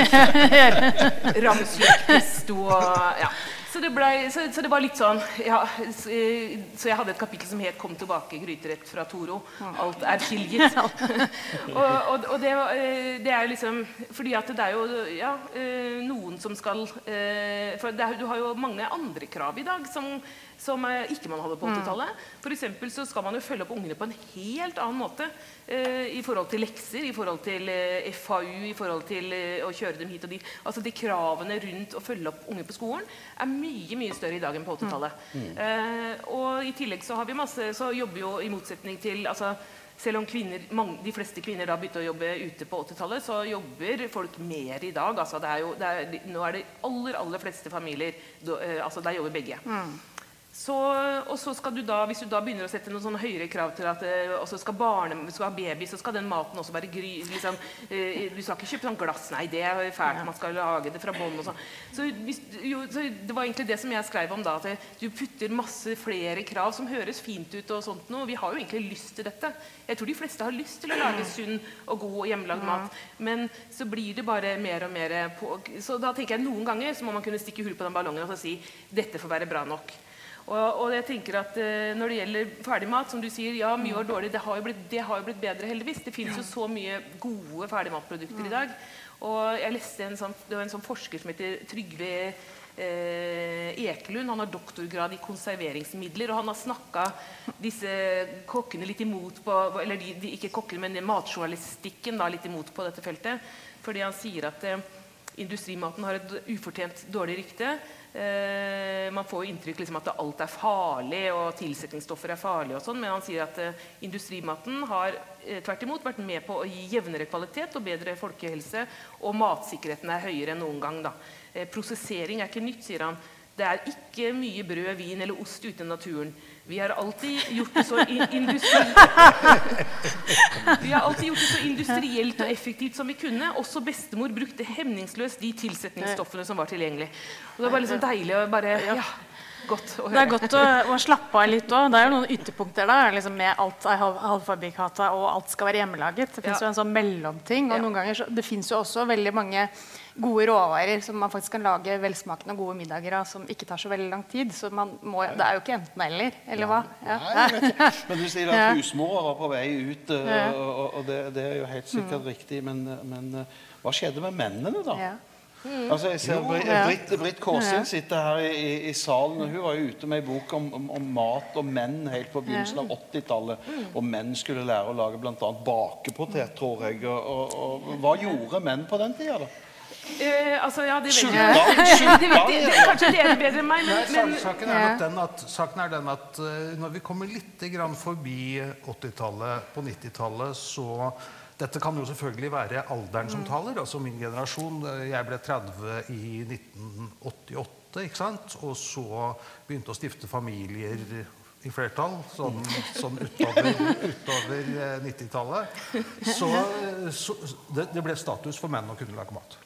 Ramsløkpesto og ja. Så det, ble, så, så det var litt sånn ja, s- eh, Så jeg hadde et kapittel som het 'Kom tilbake, gryterett fra Toro'. Alt er tilgitt. og og, og det, eh, det er jo liksom Fordi at det er jo ja, eh, noen som skal eh, For er, du har jo mange andre krav i dag som, som eh, ikke man hadde på 80-tallet. For så skal man jo følge opp ungene på en helt annen måte. eh, I forhold til lekser, i forhold til eh, FAU, i forhold til å kjøre dem hit og dit. Altså De kravene rundt å følge opp unger på skolen er mye mye større i dag enn på 80-tallet. Eh, og i tillegg så har vi masse Så jobber jo i motsetning til altså, selv om kvinner, mange, de fleste kvinner da begynte å jobbe ute på 80-tallet, så jobber folk mer i dag. Altså, det er jo, det er, nå er det aller aller fleste familier do, altså, Der jobber begge. Så, og så skal du da, Hvis du da begynner å sette noen sånne høyere krav til at eh, også skal barne, skal ha baby, så skal den maten også være gry... Liksom, eh, du skal ikke kjøpe sånn glass. Nei, det er fælt. Man skal lage det fra bånn og sånn. Så, så det var egentlig det som jeg skrev om da. At du putter masse flere krav som høres fint ut. og sånt noe. Vi har jo egentlig lyst til dette. Jeg tror de fleste har lyst til å lage sunn og god og hjemmelagd mat. Men så blir det bare mer og mer på Så da tenker jeg noen ganger så må man kunne stikke hull på den ballongen og så si dette får være bra nok. Og, og jeg tenker at eh, Når det gjelder ferdigmat, som du sier, ja, mye var dårlig. Det har jo blitt, det har jo blitt bedre, heldigvis. Det finnes jo så mye gode ferdigmatprodukter i dag. Og jeg leste en sånn, Det var en sånn forsker som heter Trygve eh, Ekelund. Han har doktorgrad i konserveringsmidler, og han har snakka disse kokkene litt imot på Eller de, de, ikke kokkene, men matjournalistikken da, litt imot på dette feltet. Fordi han sier at eh, industrimaten har et ufortjent dårlig rykte. Eh, man får jo inntrykk liksom, at alt er farlig, og tilsetningsstoffer er farlige. og sånn, Men han sier at eh, industrimaten har eh, tvert imot vært med på å gi jevnere kvalitet og bedre folkehelse. Og matsikkerheten er høyere enn noen gang. da. Eh, prosessering er ikke nytt, sier han. Det er ikke mye brød, vin eller ost ute i naturen. Vi har alltid gjort det så. Vi har alltid gjort det så industrielt og effektivt som vi kunne. Også bestemor brukte hemningsløst de tilsetningsstoffene som var tilgjengelig. Og det var liksom deilig å bare ja. godt. Det er godt å, å slappe av litt òg. Det er jo noen ytterpunkter der liksom med alt er halvfabrikata og alt skal være hjemmelaget. Det fins Ja. jo en sånn mellomting. Og Ja. noen ganger så, det fins jo også veldig mange gode råvarer som man faktisk kan lage velsmakende og gode middager av som ikke tar så veldig lang tid. Så man må, det er jo ikke enten-eller, eller hva? Ja. Nei, jeg vet ikke. Men du sier at Ja. husmora var på vei ut, eh, og, og det, det er jo helt sikkert riktig. Men, men eh, hva skjedde med mennene, da? Ja. Altså, jeg ser Bri- Britt, Britt Kåsin Ja. sitter her i, i, salen. og Hun var jo ute med en bok om, om, om mat og menn helt på begynnelsen av 80-tallet. Og menn skulle lære å lage bl.a. bakepotet, tror jeg. Og, og, og hva gjorde menn på den tida, da? Eh, altså, ja, det vet jeg. Det vet. Det- Kanskje dere bedre enn meg, men, men sak- saken, er den at, saken er den at eh, når vi kommer litt grann forbi 80-tallet, på 90-tallet, så Dette kan jo selvfølgelig være alderen som taler. altså Min generasjon. eh, Jeg ble 30 i 1988, ikke sant? og så begynte å stifte familier i flertall, sånn, sånn utover, utover eh, 90-tallet. Så, så det, det ble status for menn å kunne lage mat.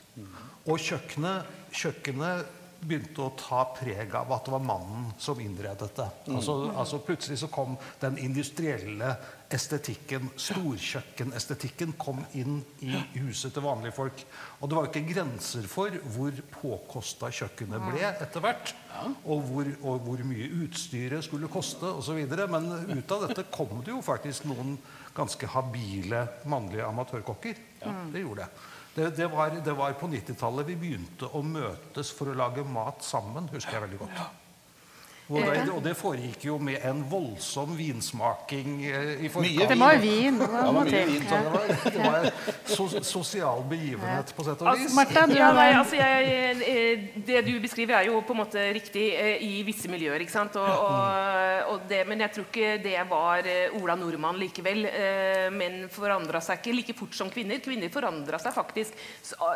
Og kjøkkenet, kjøkkenet begynte å ta preg av at det var mannen som innredet det. Altså, altså Plutselig så kom den industrielle estetikken, storkjøkkenestetikken, kom inn i huset til vanlige folk. Og det var jo ikke grenser for hvor påkosta kjøkkenet ble etter hvert. Og hvor, og hvor mye utstyret skulle koste osv. Men ut av dette kom det jo faktisk noen ganske habile mannlige amatørkokker. Det gjorde det. Det, det, var, det var på 90-tallet vi begynte å møtes for å lage mat sammen, husker jeg veldig godt. Og det, og det foregikk jo med en voldsom vinsmaking eh, i forkant. Det var vin. Det Ja, det var vin, det var, det var en so sosial begivenhet på sett og vis. Martha, du Ja, nei, altså jeg, eh, Det du beskriver, er jo på en måte riktig eh, i visse miljøer. ikke sant? Og, og, og det, men jeg tror ikke det var eh, Ola Nordmann likevel. Eh, Menn forandra seg ikke like fort som kvinner. Kvinner forandra seg faktisk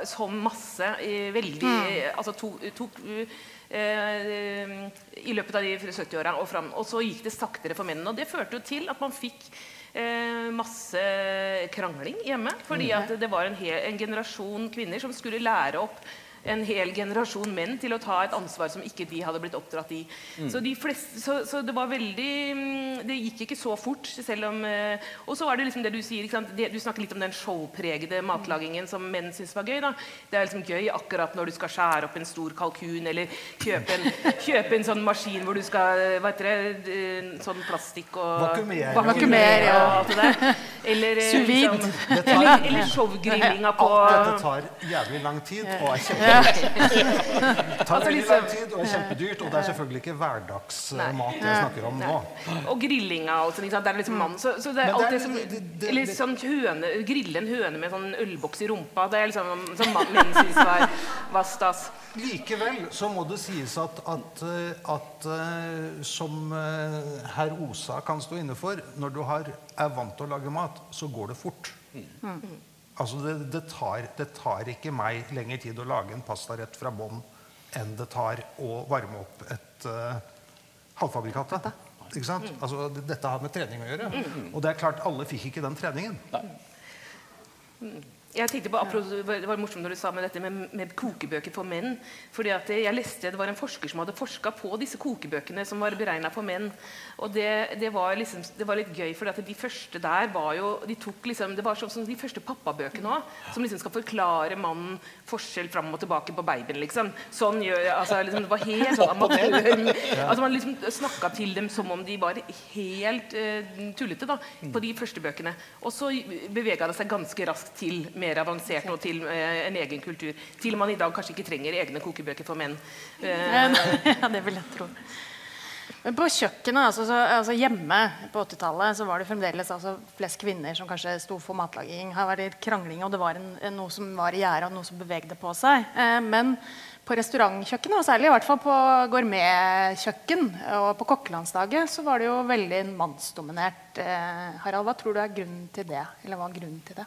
som masse. veldig Veldig Altså tok, eh, i løpet av de 70-åra og fram. Og så gikk det saktere for mennene. Og det førte jo til at man fikk eh, masse krangling hjemme. Fordi at det var en, hel, en generasjon kvinner som skulle lære opp en hel generasjon menn til å ta et ansvar som ikke de hadde blitt oppdratt i. Så, de fleste, så, så det var veldig mm, Det gikk ikke så fort, selv om eh, Og så var det liksom det du sier ikke sant? Det, Du snakker litt om den showpregede matlagingen som menn syns var gøy. da Det er liksom gøy akkurat når du skal skjære opp en stor kalkun, eller kjøpe en, kjøpe en sånn maskin hvor du skal Hva heter det? eh, Sånn plastikk og Vakuumere. Vakuumere, ja. og alt det der. Eller, eh, Sous vide. liksom, eller, eller showgrillinga på Alt dette tar jævlig lang tid og er kjempe tar veldig liksom- lang tid og er kjempedyrt. Og det er selvfølgelig ikke hverdagsmat jeg snakker om nå. Og grillinga og sånn. Det er liksom mann. Så, så det er det det er- som det- det- Eller sånn høne, grille en høne med sånn ølboks i rumpa. Det er liksom som mannen min syns var, var stas. Likevel så må det sies at, at, eh, at eh, som eh, herr Osa kan stå inne for, når du har, er vant til å lage mat, så går det fort. Altså det, det, tar, det tar ikke meg lengre tid å lage en pastarett fra bånn enn det tar å varme opp et uh, halvfabrikat. Ikke sant? Altså, dette har med trening å gjøre. Og det er klart, alle fikk ikke den treningen. Jeg tenkte på, Det var morsomt når du sa med dette med, med kokebøker for menn. fordi at jeg leste, Det var en forsker som hadde forska på disse kokebøkene som var beregna for menn. og Det, det, var liksom, det var litt gøy, for de første der var jo de tok liksom, Det var sånn som de første pappabøkene òg, som liksom skal forklare mannen forskjell fram og tilbake på babyen. liksom. Sånn gjør, altså liksom, Det var helt sånn amatør. altså Man liksom snakka til dem som om de var helt uh, tullete da, på de første bøkene. Og så bevega det seg ganske raskt til mer avansert og til eh, en egen kultur. Til man i dag kanskje ikke trenger egne kokebøker for menn. Eh, Ja, det vil jeg tro. Men på kjøkkenet, altså, så, altså hjemme på 80-tallet, så var det fremdeles altså, flest kvinner som kanskje sto for matlaging. Her var det krangling, og det var en, en, noe som var i gjære, og noe som bevegde på seg. Eh, men på restaurantkjøkkenet, og særlig i hvert fall på gourmetkjøkken og på kokkelandsdaget, så var det jo veldig mannsdominert. Eh, Harald, hva tror du er grunnen til det? Eller hva er grunnen til det?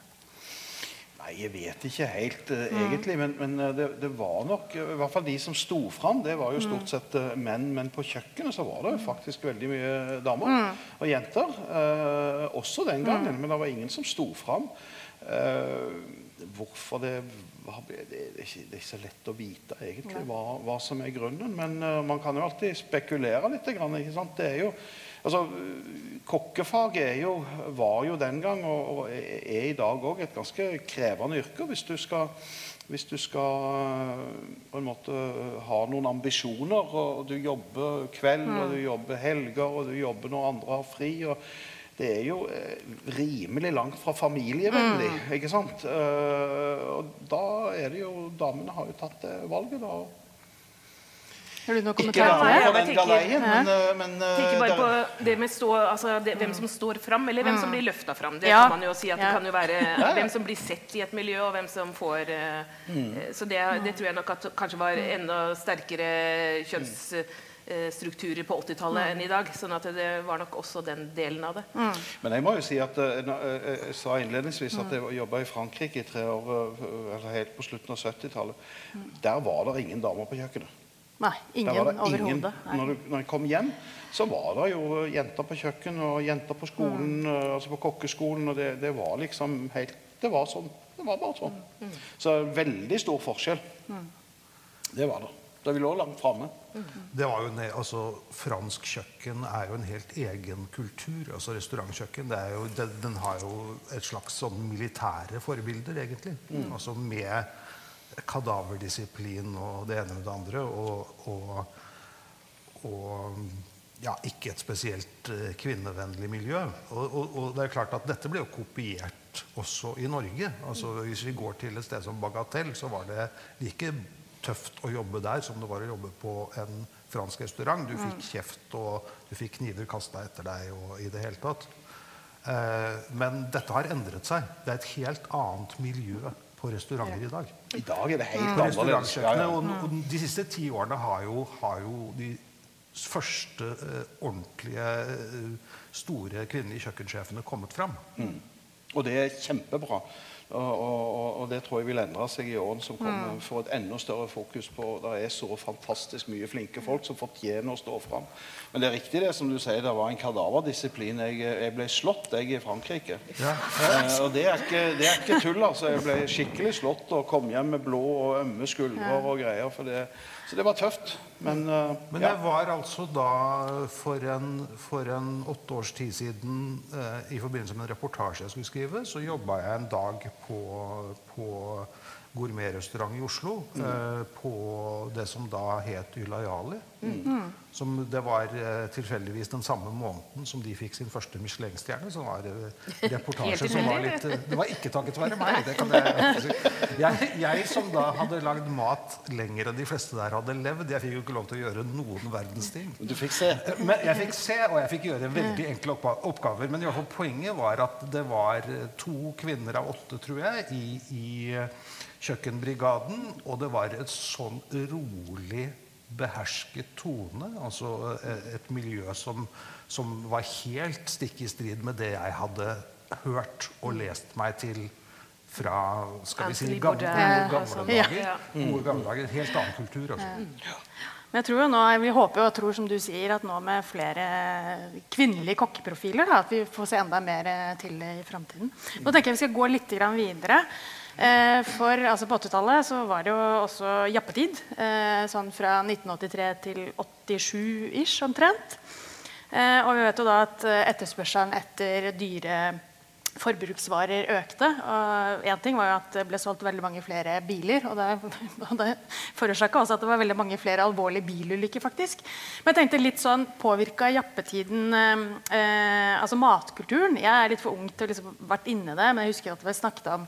Nei, jeg vet ikke helt uh, egentlig, men, men eh, det, det var nok eh, I hvert fall de som sto fram, det var jo stort sett uh, menn. Men på kjøkkenet så var det jo faktisk veldig mye damer og jenter. Uh, også den gangen, men det var ingen som sto fram. Hvorfor det det, er ikke, det er ikke så lett å vite egentlig hva, hva som er grunnen. Men man kan jo alltid spekulere litt. Grann, ikke sant? Det er jo, altså, kokkefaget er jo, var jo den gang og, og er i dag òg et ganske krevende yrke. Hvis du skal, hvis du skal eh, på en måte ha noen ambisjoner, og du jobber kveld, og du jobber helger, og du jobber når andre har fri. og det er jo eh, rimelig langt fra familievennlig, ikke sant? Eh, og da er det jo Damene har jo tatt det valget, da. Har du noen kommentar til det? på jeg den tenker- galeien, men, eh, men eh, tenker bare på det med stå, altså det, hvem som står fram, eller hvem som blir løfta fram. Det Ja. kan man jo si at det kan jo være hvem som blir sett i et miljø, og hvem som får eh, eh, Så det, det tror jeg nok at kanskje var enda sterkere kjønnsstrukturer på 80-tallet enn i dag. Sånn at det var nok også den delen av det. Men jeg må jo si at Jeg sa innledningsvis at jeg jobba i Frankrike i tre år, eller helt på slutten av 70-tallet. Der var det ingen damer på kjøkkenet. Nei, ingen overhodet. Nei. Når, du, når jeg kom hjem, så var det jo jenter på kjøkken og jenter på skolen, eh, altså på kokkeskolen, og det, det var liksom helt Det var sånn. Det var bare sånn. Så veldig stor forskjell. Det var det. Da vi lå langt framme. Det var jo altså, fransk kjøkken er jo en helt egen kultur. altså Restaurantkjøkken det er jo, den, den har jo et slags sånn militære forbilder, egentlig. Altså Med kadaverdisiplin og det ene med det andre. Og, og, og ja, ikke et spesielt eh, kvinnevennlig miljø. Og, og, det er klart at dette ble jo kopiert også i Norge. Altså Hvis vi går til et sted som Bagatell, så var det like tøft å jobbe der som det var å jobbe på en fransk restaurant. Du fikk kjeft, og du fikk kniver kasta etter deg og i det hele tatt. Eh, men dette har endret seg. Det er et helt annet miljø på restauranter i dag. I dag er det helt På annerledes. Ja, ja. Og, og de siste ti årene har jo, har jo de første eh, ordentlige eh, store kvinnelige kjøkkensjefene kommet fram. Og det er kjempebra. Og, og, og- det tror jeg vil endre seg i årene som kommer. Mm. For et enda større fokus på Det er så fantastisk mye flinke folk som fortjener å stå fram. Men det er riktig det som du sier, det var en kadaverdisiplin. Jeg, jeg ble slått jeg i Frankrike. Eh, og det er, ikke, det er ikke tull, altså. Jeg ble skikkelig slått og kom hjem med blå og ømme skuldre og greier. For det, så det var tøft. Men, uh, Men ja. jeg var altså da for en, for en åtte års tid siden uh, i forbindelse med en reportasje jeg skulle skrive, så jobba jeg en dag på, på gourmetrestaurant i Oslo. Eh, på det som da het Ylajali. Som det var eh, tilfeldigvis den samme måneden som de fikk sin første Michelin-stjerne. Som var eh, reportasje som var litt eh, Det var ikke takket være meg. Det kan jeg, si. jeg, jeg som da hadde lagd mat lenger enn de fleste der hadde levd, jeg fikk jo ikke lov til å gjøre noen verdens ting. Du fikk se. Men jeg fikk se, og jeg fikk gjøre veldig enkle oppga- oppgaver. Men i hvert fall poenget var at det var to kvinner av åtte, tror jeg, i, i kjøkkenbrigaden. Og det var et sånn rolig, behersket tone. Altså eh, et miljø som, som var helt stikk i strid med det jeg hadde hørt og lest meg til fra skal vi si, gamle, sånn. gamle dager. Gode gamle dager. En helt annen kultur. Altså. Men jeg tror jo nå, Vi håper jo og tror som du sier, at nå med flere kvinnelige kokkeprofiler, da, at vi får se enda mer til det i framtiden. Nå tenker jeg vi skal gå litt grann videre. Eh, for altså På 80-tallet så var det jo også jappetid. Eh, sånn fra 1983 til 87-ish omtrent. Eh, og vi vet jo da at etterspørselen etter dyre forbruksvarer økte. Og en ting var jo at det ble solgt veldig mange flere biler. Og det, og det forårsaka også at det var veldig mange flere alvorlige bilulykker. faktisk. Men jeg tenkte litt sånn, påvirka jappetiden eh, altså matkulturen? Jeg er litt for ung til å liksom vært inne i det, men jeg husker at vi snakket om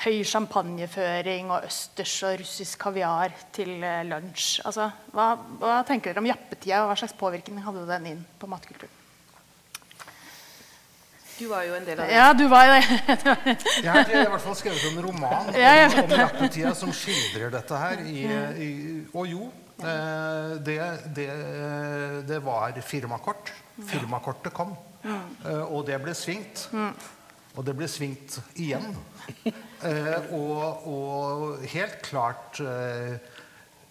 høy champagneføring og østers og russisk kaviar til eh, lunsj. Altså, hva, hva tenker dere om jappetida, og hva slags påvirkning hadde den inn på matkulturen? Du var jo en del av det. Ja, du var jo det. Jeg har i hvert fall skrevet en roman Ja, om, om jappetida som skildrer dette her. I, i, og jo, eh, det, det, det var firmakort. Firmakortet kom. Eh, og det ble svingt. Og det ble svingt igjen. Eh, og, og helt klart eh,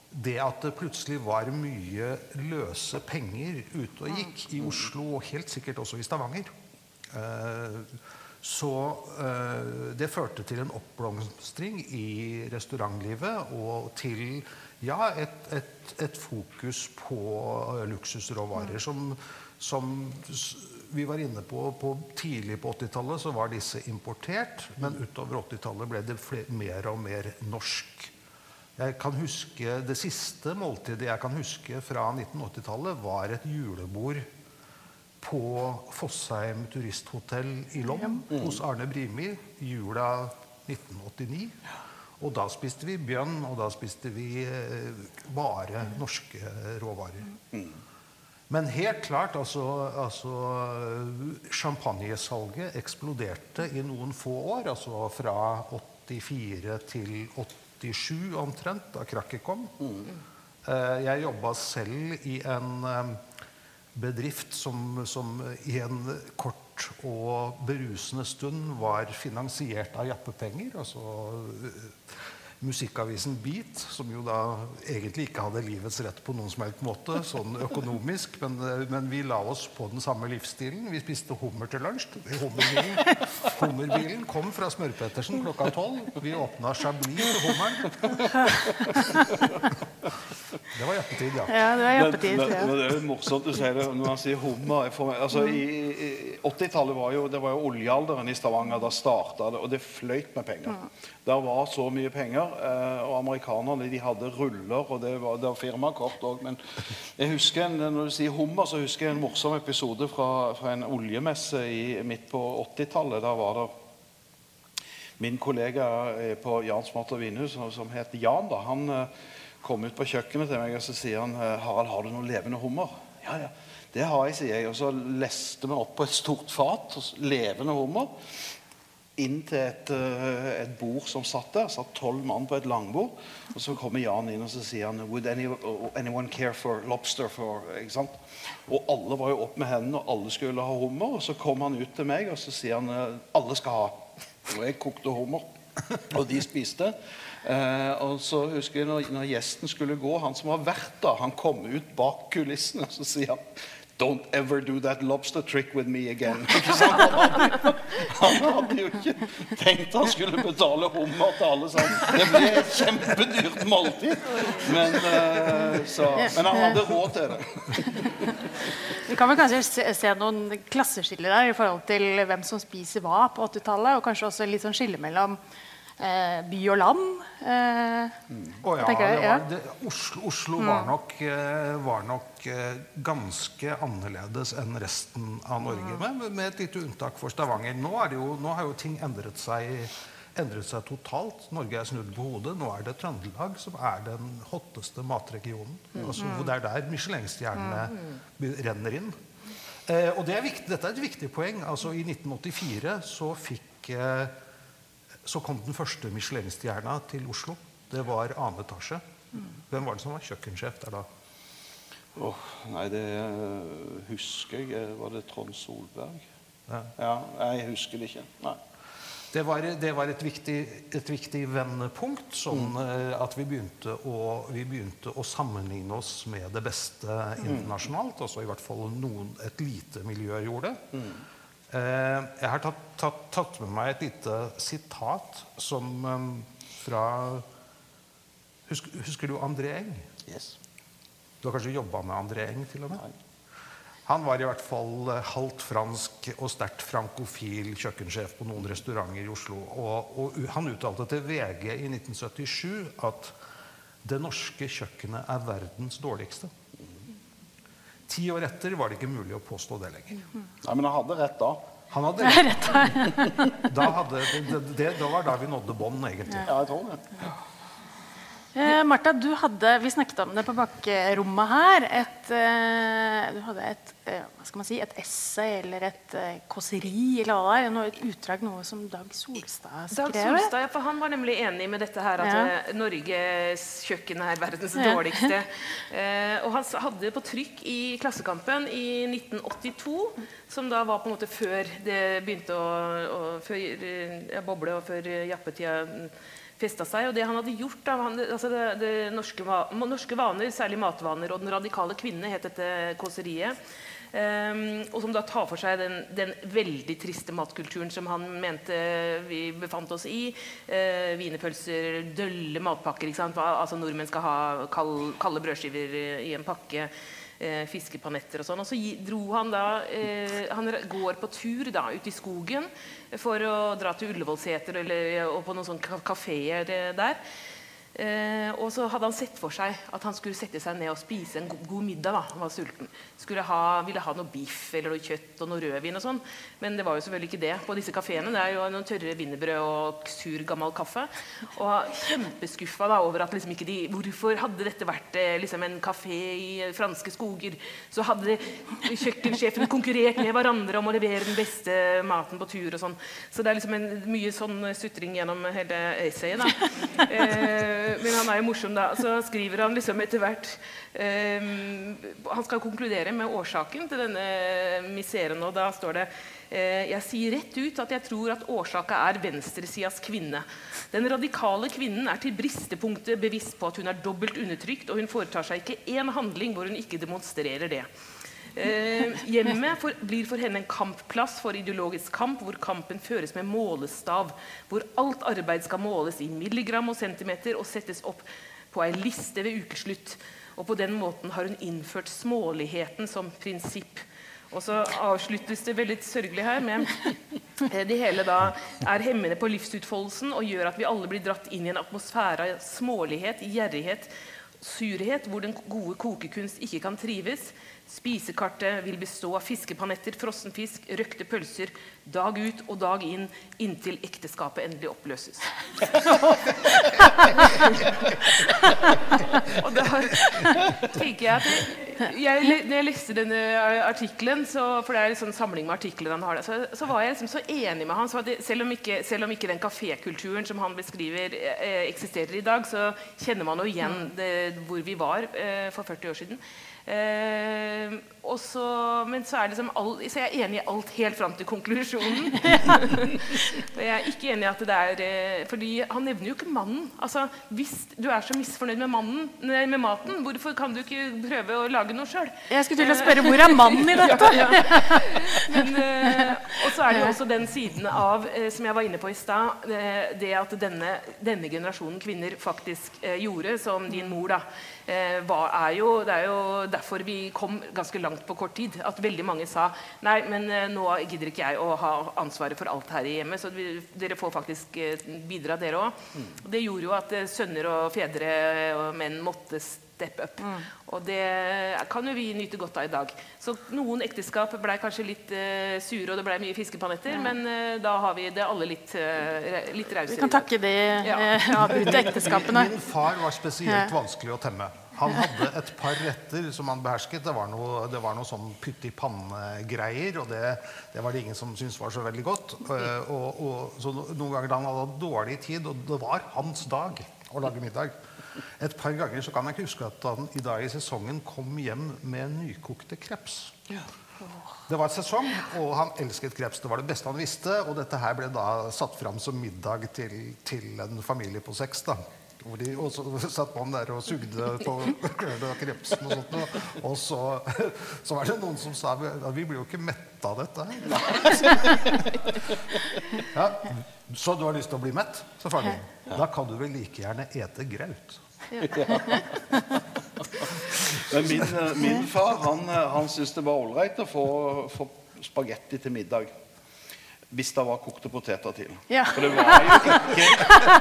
det at det plutselig var mye løse penger ute og gikk i Oslo, og helt sikkert også i Stavanger, eh, Så eh, det førte til en oppblomstring i restaurantlivet og til ja, et, et, et fokus på luksusråvarer som, som s- vi var inne på, på tidlig på 80-tallet så var disse importert, men utover 80-tallet ble det flere, mer og mer norsk. Jeg kan huske, Det siste måltidet jeg kan huske fra 1980-tallet, var et julebord på Fossheim turisthotell i Lom hos Arne Brimi jula 1989. Og da spiste vi bjønn, og da spiste vi eh, bare norske råvarer. Men helt klart, altså, altså Champagnesalget eksploderte i noen få år. Altså fra 84 til 87 omtrent, da krakket kom. Mm. Jeg jobba selv i en eh, bedrift som, som i en kort og berusende stund var finansiert av jappepenger. Altså musikkavisen Beat, som jo da egentlig ikke hadde livets rett på noen som helst måte, sånn økonomisk, men, men vi la oss på den samme livsstilen. Vi spiste hummer til lunsj. Hummerbilen, hummerbilen kom fra Smør-Pettersen klokka tolv. Vi åpna Chablis til hummeren. Det var jappetid, ja. Ja, det var Men, jappetid. men, Ja. men det er jo morsomt du sier det når man sier hummer. Altså, i, i 80-tallet var jo, det var jo oljealderen i Stavanger. Da starta det, og det fløyt med penger. Der var så mye penger. Eh, og amerikanerne de hadde ruller, og det var, det var firmakort òg. Men jeg husker en, når du sier hummer, så husker jeg en morsom episode fra, fra en oljemesse i, midt på 80-tallet. Der var det Min kollega eh, på Jans mat og vinhus, som- som het Jan, da, han eh, kom ut på kjøkkenet til meg og så sier han, eh, 'Harald, har du noe levende hummer?' 'Ja, ja, det har jeg', sier jeg. Og så leste vi opp på et stort fat levende hummer inn til et, eh, et bord som satt der. satt tolv mann på et langbord. Og så kommer Jan inn og så sier han, Would any, anyone care for lobster? For? Og alle var jo opp med hendene, og alle skulle ha hummer. Og så kom han ut til meg og så sier han, eh, alle skal ha. Og jeg kokte hummer. Og de spiste. Eh, og så husker jeg når, når gjesten skulle gå, han som var vert da, han kom ut bak kulissene og så sier han Don't ever do that lobster trick with me again. Han hadde, han hadde jo ikke tenkt han skulle betale hummer til alle sammen. Det ble et kjempedyrt måltid. Men, eh, så, men han hadde råd til det. Vi kan vel kanskje se, se noen klasseskiller der i forhold til hvem som spiser hva på 80-tallet, og kanskje også litt sånn skille mellom eh, by og land. Eh, Å ja, jeg, ja. var, det, Oslo, Oslo var nok, eh, var nok eh, ganske annerledes enn resten av Norge, med, med et lite unntak for Stavanger. Nå, er det jo, nå har jo ting endret seg, endret seg totalt. Norge er snudd på hodet. Nå er det Trøndelag som er den hotteste matregionen. Altså, hvor det er der Michelin-stjernene be- renner inn. Eh, og det er viktig, dette er et viktig poeng. Altså, I 1984 så fikk eh, så kom den første Michelin-stjerna til Oslo. Det var annen etasje. Hvem var det som var kjøkkensjef der da? Åh, nei, det eh, husker jeg. Var det Trond Solberg? Ja. Ja, jeg husker det ikke. Nei. Det var, det var et, viktig, et viktig vendepunkt, sånn eh, at vi begynte, å, vi begynte å sammenligne oss med det beste internasjonalt. Altså i hvert fall noen, et lite miljø gjorde det. Eh, jeg har tatt, tatt, tatt med meg et lite sitat som eh, fra husker, husker du André Eng? Yes. Du har kanskje jobba med André Eng til og med? Nei. Han var i hvert fall eh, halvt fransk og sterkt frankofil kjøkkensjef på noen restauranter i Oslo. Og, og han uttalte til VG i 1977 at det norske kjøkkenet er verdens dårligste. Ti år etter var det ikke mulig å påstå det lenger. Nei, men han hadde rett da. Han hadde rett. Da, hadde, det, det, det var da vi nådde bånd, egentlig. Ja, jeg tror det. Eh, Martha, du hadde, vi snakket om det på bakrommet her. Et, eh, du hadde et, eh, hva skal man si, et essay eller et eh, kåseri eller hva det er. Noe, et utdrag, noe som Dag Solstad skrev. Dag. Solstad, ja, for Han var nemlig enig med dette her at Ja. Norges kjøkken er verdens dårligste. Eh, og han hadde det på trykk i Klassekampen i 1982, som da var på en måte før det begynte å, å før, ja, boble, og før jappetida mm, festa seg. Og det han hadde gjort da, han, altså det, det norske, norske vaner, særlig matvaner, og Den radikale kvinne het dette kåseriet. Um, og som da tar for seg den, den, veldig triste matkulturen som han mente vi befant oss i. Uh, Wienerpølser, dølle matpakker. Altså Nordmenn skal ha kald, kalde brødskiver i en pakke. Uh, fiskepanetter og sånn. Og så dro han da eh, Han går på tur da ute i skogen for å dra til Ullevålseter og på noen sånne kafeer der. Eh, og så hadde han sett for seg at han skulle sette seg ned og spise en god middag. da, Han var sulten. Skulle ha, ville ha noe biff eller noe kjøtt og noe rødvin og sånn. Men det var jo selvfølgelig ikke det på disse kafeene. Det er jo noen tørre wienerbrød og sur, gammel kaffe. Og kjempeskuffa da, over at liksom ikke de Hvorfor hadde dette vært eh, liksom en kafé i franske skoger? Så hadde kjøkkensjefene konkurrert med hverandre om å levere den beste maten på tur og sånn. Så det er liksom en, mye sånn sutring gjennom hele essayet. da. Eh, men han er jo morsom, da. Så skriver han liksom etter hvert um, Han skal konkludere med årsaken til denne miseren, og da står det uh, Jeg sier rett ut at jeg tror at årsaka er venstresidas kvinne. Den radikale kvinnen er til bristepunktet bevisst på at hun er dobbelt undertrykt, og hun foretar seg ikke én handling hvor hun ikke demonstrerer det. Eh, hjemmet for, blir for henne en kampplass for ideologisk kamp, hvor kampen føres med målestav. Hvor alt arbeid skal måles i milligram og centimeter og settes opp på ei liste ved ukeslutt. Og på den måten har hun innført småligheten som prinsipp. Og så avsluttes det veldig sørgelig her med eh, det hele da er hemmende på livsutfoldelsen og gjør at vi alle blir dratt inn i en atmosfære av smålighet, gjerrighet, surhet, hvor den gode kokekunst ikke kan trives. Spisekartet vil bestå av fiskepanetter, frossen fisk, røkte pølser dag ut og dag inn inntil ekteskapet endelig oppløses. og da tenker jeg at jeg, Når jeg leste denne artikkelen, for det er en sånn samling med artikler han har der, så, så, var jeg liksom så enig med han. Det, selv, om ikke, selv, om ikke, den kafékulturen som han beskriver, eh, eksisterer i dag, så kjenner man jo igjen det, hvor vi var eh, for 40 år siden. Eh, så, men så er, liksom all, så jeg er enig i alt helt fram til konklusjonen. og jeg er ikke enig i at det er eh, fordi han nevner jo ikke mannen. Altså, Hvis du er så misfornøyd med, mannen, med maten, hvorfor kan du ikke prøve å lage noe sjøl? Jeg skulle til å spørre hvor er mannen i dette? ja, ja. Men, eh, og så er det jo også den siden av, eh, som jeg var inne på i stad, eh, det at denne, denne generasjonen kvinner faktisk eh, gjorde, som din mor, da eh, er jo, det er jo derfor vi kom ganske langt på kort tid. At veldig mange sa nei, men eh, nå gidder ikke jeg å ha ansvaret for alt her i hjemmet. Så vi, dere får faktisk eh, bidra, dere òg. Mm. Det gjorde jo at eh, sønner og fedre og menn måtte steppe up. Mm. Og det kan jo vi nyte godt av i dag. Så noen ekteskap ble kanskje litt uh, sure, og det ble mye fiskepanetter, mm. men uh, da har vi det alle litt, uh, litt rausere. Vi kan takke de ja. avbrutte ekteskapene. Min far var spesielt vanskelig å temme. Han hadde et par retter som han behersket. Det var noe, det var noe sånn pytt i panne-greier. Og det, det, var det ingen som syntes var så veldig godt. Og, og, så noen ganger da han hadde dårlig tid, og det var hans dag å lage middag Et par ganger så kan jeg ikke huske at han i dag i sesongen kom hjem med nykokte kreps. Det var sesong, og han elsket kreps. Det var det beste han visste. Og dette her ble da satt fram som middag til, til en familie på seks. da. Hvor de også satt man der og sugde på krepsen og sånt. Og så, så var det noen som sa at vi blir jo ikke mette av dette Ja, så du har lyst til å bli mett? Selvfølgelig. Da kan du vel like gjerne ete graut. Men min, min, far han, han syntes det var ålreit å få, få spagetti til middag hvis det var kokte poteter til. Ja. For det var jo ikke,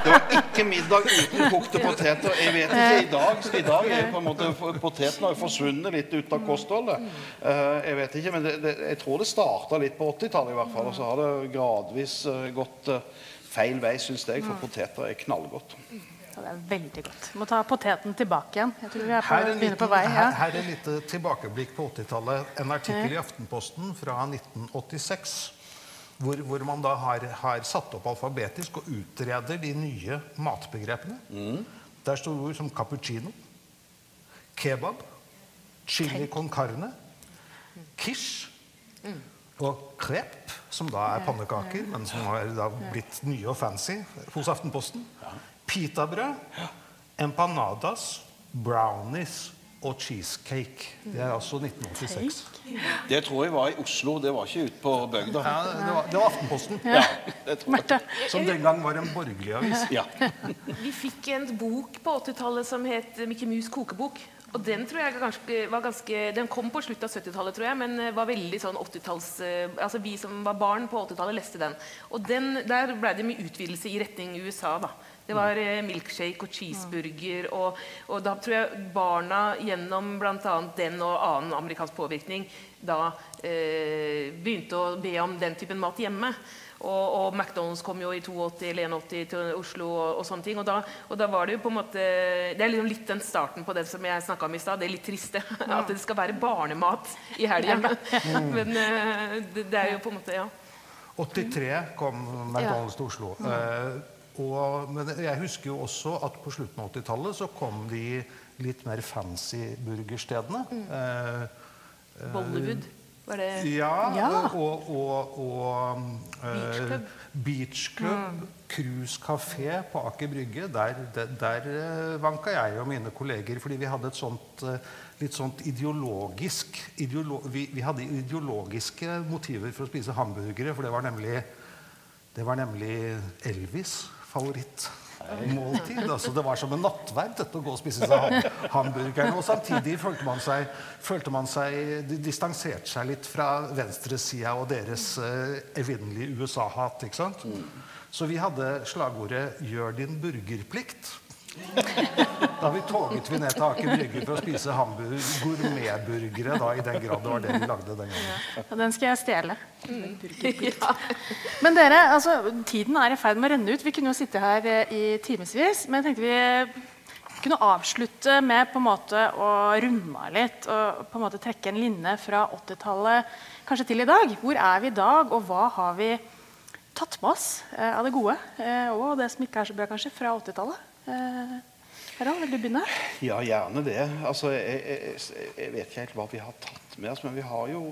det var ikke middag uten kokte poteter. Jeg vet ikke i dag. I dag er på en måte Potetene har jo forsvunnet litt ut av kostholdet. Uh, jeg vet ikke, men det, det, jeg tror det starta litt på 80-tallet, i hvert fall. Og så har det gradvis uh, gått uh, feil vei, syns jeg, for poteter er knallgodt. Ja, det er veldig godt. Må ta poteten tilbake igjen. Jeg tror vi er på, her, er liten, på vei. Ja. Her, her, er litt tilbakeblikk på 80-tallet. En artikkel i Aftenposten fra 1986 hvor, hvor, man da har, har, satt opp alfabetisk og utreder de nye matbegrepene. Mm. Der står ord som cappuccino, kebab, chili con carne, quiche mm. og crepe, som da er pannekaker, men som har da blitt nye og fancy hos Aftenposten. Pitabrød, empanadas, brownies og cheesecake. Det er altså 1986. Det tror jeg var i Oslo, det var ikke ute på bygda. Ja, det, var, det var Aftenposten, Ja, det tror jeg. Som den gang var en borgerlig avis. Ja. Vi fikk en bok på 80-tallet som het Mikke Mus kokebok. Og den tror jeg ganske, var ganske Den kom på slutten av 70-tallet, tror jeg, men var veldig sånn 80-talls eh, Altså vi som var barn på 80-tallet, leste den. Og den, der ble det mye utvidelse i retning USA, da. Det var eh, milkshake og cheeseburger, og, og da tror jeg barna gjennom bl.a. den og annen amerikansk påvirkning da eh, begynte å be om den typen mat hjemme. Og, og McDonald's kom jo i 82 eller 81 til Oslo og, og sånne ting. Og da, og da var det jo på en måte Det er liksom litt den starten på det som jeg snakka om i stad. Det er litt triste. At det skal være barnemat i helga. Men eh, det, det er jo på en måte Ja. 83 kom McDonald's til Oslo. Eh, og, men jeg husker jo også at på slutten av 80-tallet så kom de litt mer fancy burgerstedene. Eh, Bollywood. Var det ja, Ja. og, og, og Beach eh, Club. Beach Club, Cruise Café på Aker Brygge. Der, der, der eh, vanka jeg og mine kolleger fordi vi hadde et sånt eh, litt sånt ideologisk ideolo vi, vi hadde ideologiske motiver for å spise hamburgere, for det var nemlig, det var nemlig Elvis' favorittmåltid. Altså, det var som en nattverd dette å gå og spise seg hamburgeren. Og samtidig følte man seg, følte man seg de distanserte seg litt fra venstresida og deres uh, evinnelige USA-hat. ikke sant? Så vi hadde slagordet 'Gjør din burgerplikt'. Da vi toget vi ned til Aker Brygge for å spise gourmetburgere, da, i den grad det var det vi lagde den gangen. Ja, den skal jeg stjele. Men dere, altså, tiden er i ferd med å renne ut. Vi kunne jo sitte her eh, i timevis. Men jeg tenkte vi kunne avslutte med på en måte å runde av litt. Og på en måte trekke en linje fra 80-tallet kanskje til i dag. Hvor er vi i dag, og hva har vi tatt med oss eh, av det gode? Eh, og det som ikke er så bra, kanskje, fra 80-tallet? Eh, Harald, vil du begynne? Ja, gjerne det. Altså, jeg, jeg, jeg vet ikke helt hva vi har tatt med oss, men vi har jo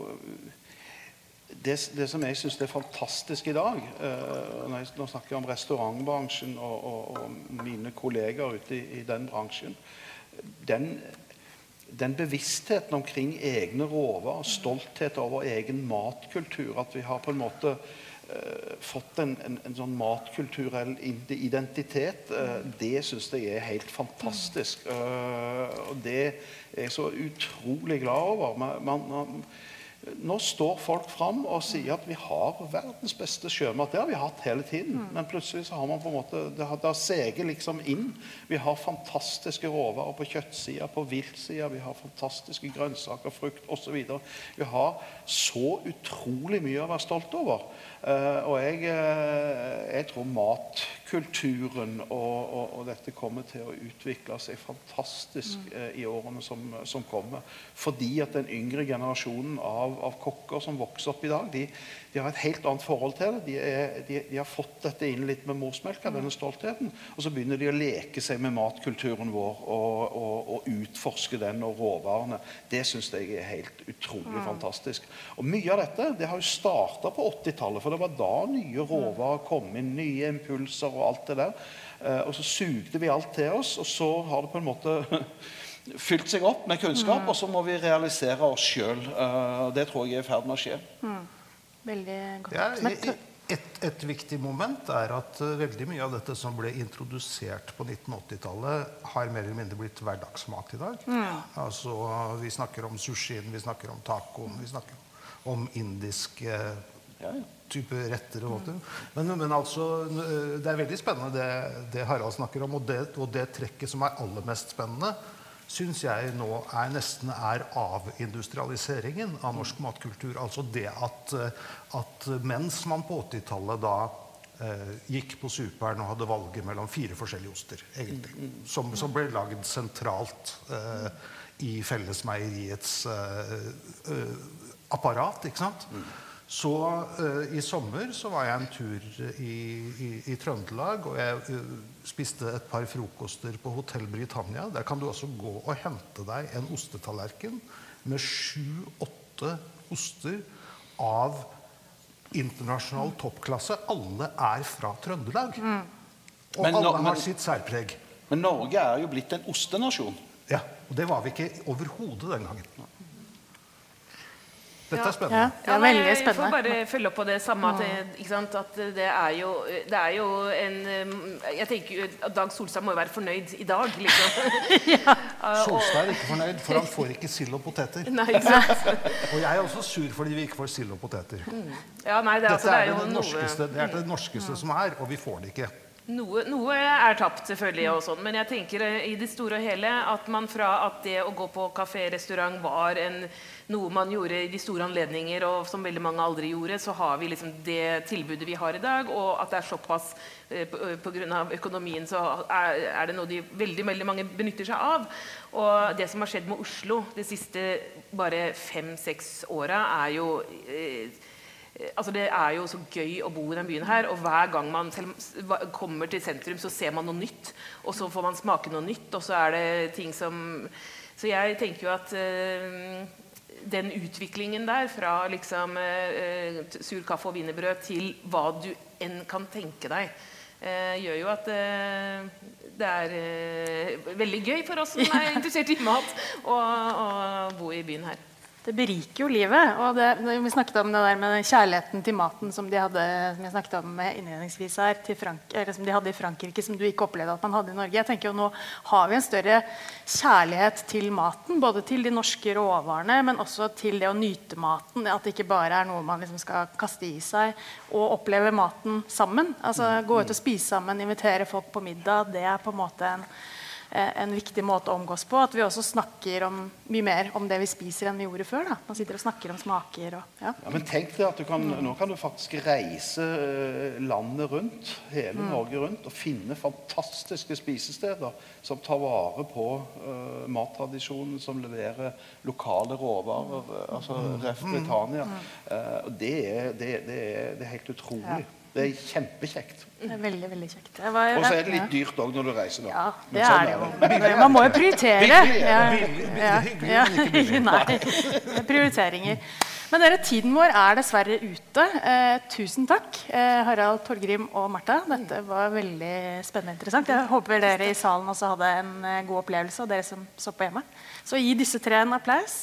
Det, det som jeg syns er fantastisk i dag eh, når jeg, snakker om restaurantbransjen og, og, og mine kolleger ute i, i den bransjen. Den, den bevisstheten omkring egne råvarer, stolthet over egen matkultur, at vi har på en måte eh, fått en, en, en sånn matkulturell identitet, eh, det syns jeg er helt fantastisk. Eh, og det er jeg så utrolig glad over. Man, man, man, nå står folk fram og sier at vi har verdens beste sjømat. Det har vi hatt hele tiden. Men plutselig så har man på en måte Det har, det har seget liksom inn. Vi har fantastiske råvarer på kjøttsida, på viltsida. Vi har fantastiske grønnsaker, frukt osv. Vi har så utrolig mye å være stolt over. Eh, og jeg, eh, jeg tror matkulturen og, og, og dette kommer til å utvikle seg fantastisk eh, i årene som, som kommer. Fordi at den yngre generasjonen av, av kokker som vokser opp i dag, de, de har et helt annet forhold til det. De, er, de, de har fått dette inn litt med morsmelka, denne stoltheten. Og så begynner de å leke seg med matkulturen vår og, og, og utforske den og råvarene. Det syns jeg er helt utrolig fantastisk. Og mye av dette det har jo starta på 80-tallet, for det var da nye råvarer kom inn, nye impulser og alt det der. Eh, og så sugde vi alt til oss, og så har det på en måte fylt seg opp med kunnskap, og så må vi realisere oss sjøl. det tror jeg er i ferd med å skje. Veldig godt Ja, oppsummert. et, et viktig moment er at eh, veldig mye av dette som ble introdusert på 1980-tallet, har mer eller mindre blitt hverdagsmat i dag. Altså, vi snakker om sushien, vi snakker om tacoen, vi snakker om indiske Ja, ja. type retter. og mm. Men, men altså, eh, det er veldig spennende det, det Harald snakker om. Og det, og det trekket som er aller mest spennende, syns jeg nå er nesten er avindustrialiseringen av norsk matkultur. Altså det at, eh, at mens man på 80-tallet da eh, gikk på Superen og hadde valget mellom fire forskjellige oster, egentlig, som, som ble lagd sentralt eh, i Fellesmeieriets eh, eh, apparat, ikke sant? Så eh, i sommer så var jeg en tur i, i, i Trøndelag, og jeg spiste et par frokoster på Hotell Britannia. Der kan du også gå og hente deg en ostetallerken med sju-åtte oster av internasjonal toppklasse. Alle er fra Trøndelag. Og Men alle har men- sitt særpreg. Men Norge er jo blitt en ostenasjon. Ja. Og det var vi ikke overhodet den gangen. Dette er spennende. det er veldig spennende. Jeg får bare følge opp på det samme. At sant? At det er jo, det er jo en um, Jeg tenker jo at Dag Solstad må jo være fornøyd i dag, liksom. Solstad er ikke fornøyd, for han får ikke sild og poteter. Nei, ikke sant? Og jeg er også sur fordi vi ikke får sild og poteter. Ja, nei, det, er- altså, Dette det er er jo det noe norskeste, det, er det norskeste som er, og vi får det ikke. Noe, noe er tapt, selvfølgelig, og sånn, men jeg tenker eh, i det store og hele at man fra at det å gå på kafé, restaurant var en, noe man gjorde i de store anledninger, og som veldig mange aldri gjorde, så har vi liksom det tilbudet vi har i dag, og at det er såpass pga. eh, grunn av økonomien så er, er det noe de veldig, veldig mange benytter seg av. Og det som har skjedd med Oslo de siste bare fem-seks åra, er jo eh, Eh, Altså Det er jo så gøy å bo i den byen her. Og hver gang man kommer til sentrum, så ser man noe nytt. Og så får man smake noe nytt, og så er det ting som Så jeg tenker jo at eh, den utviklingen der, fra liksom eh, sur kaffe og wienerbrød til hva du enn kan tenke deg, eh, gjør jo at det er veldig gøy for oss som er interessert i mat, å bo i byen her. Det beriker jo livet. og det, Vi snakket om det der med kjærligheten til maten som de hadde som jeg snakket om innledningsvis her, til Frank, eller som de hadde i Frankrike, som du ikke opplevde at man hadde i Norge. Jeg tenker jo Nå har vi en større kjærlighet til maten, både til de norske råvarene, men også til det å nyte maten. At det ikke bare er noe man liksom skal kaste i seg. Og oppleve maten sammen. altså Gå ut og spise sammen, invitere folk på middag. Det er på en måte en en viktig måte å omgås på. At vi også snakker om, mye mer om det vi spiser, enn vi gjorde før. Da. Man sitter og snakker om smaker. Og, ja. Ja, men tenk deg at du kan, Nå kan du faktisk reise eh, landet rundt, hele Norge rundt, og finne fantastiske spisesteder som tar vare på uh, mattradisjonen, som leverer lokale råvarer. eh, altså Ref. Britannia. Mm. og det er, det, det, er, det er helt utrolig. Det er kjempekjekt. Det er veldig veldig kjekt. Og så er det litt dyrt òg når du reiser. da. Ja, det sånn er det jo. Man må jo prioritere. Billig er. Ja, Billig, billig, ja, billig. Nei, er prioriteringer. Men dere, tiden vår er dessverre ute. Eh, tusen takk, eh, Harald, Torgrim og Martha. Dette var veldig spennende og interessant. Jeg håper dere i salen også hadde en eh, god opplevelse, og dere som så på hjemme. Så gi disse tre en applaus.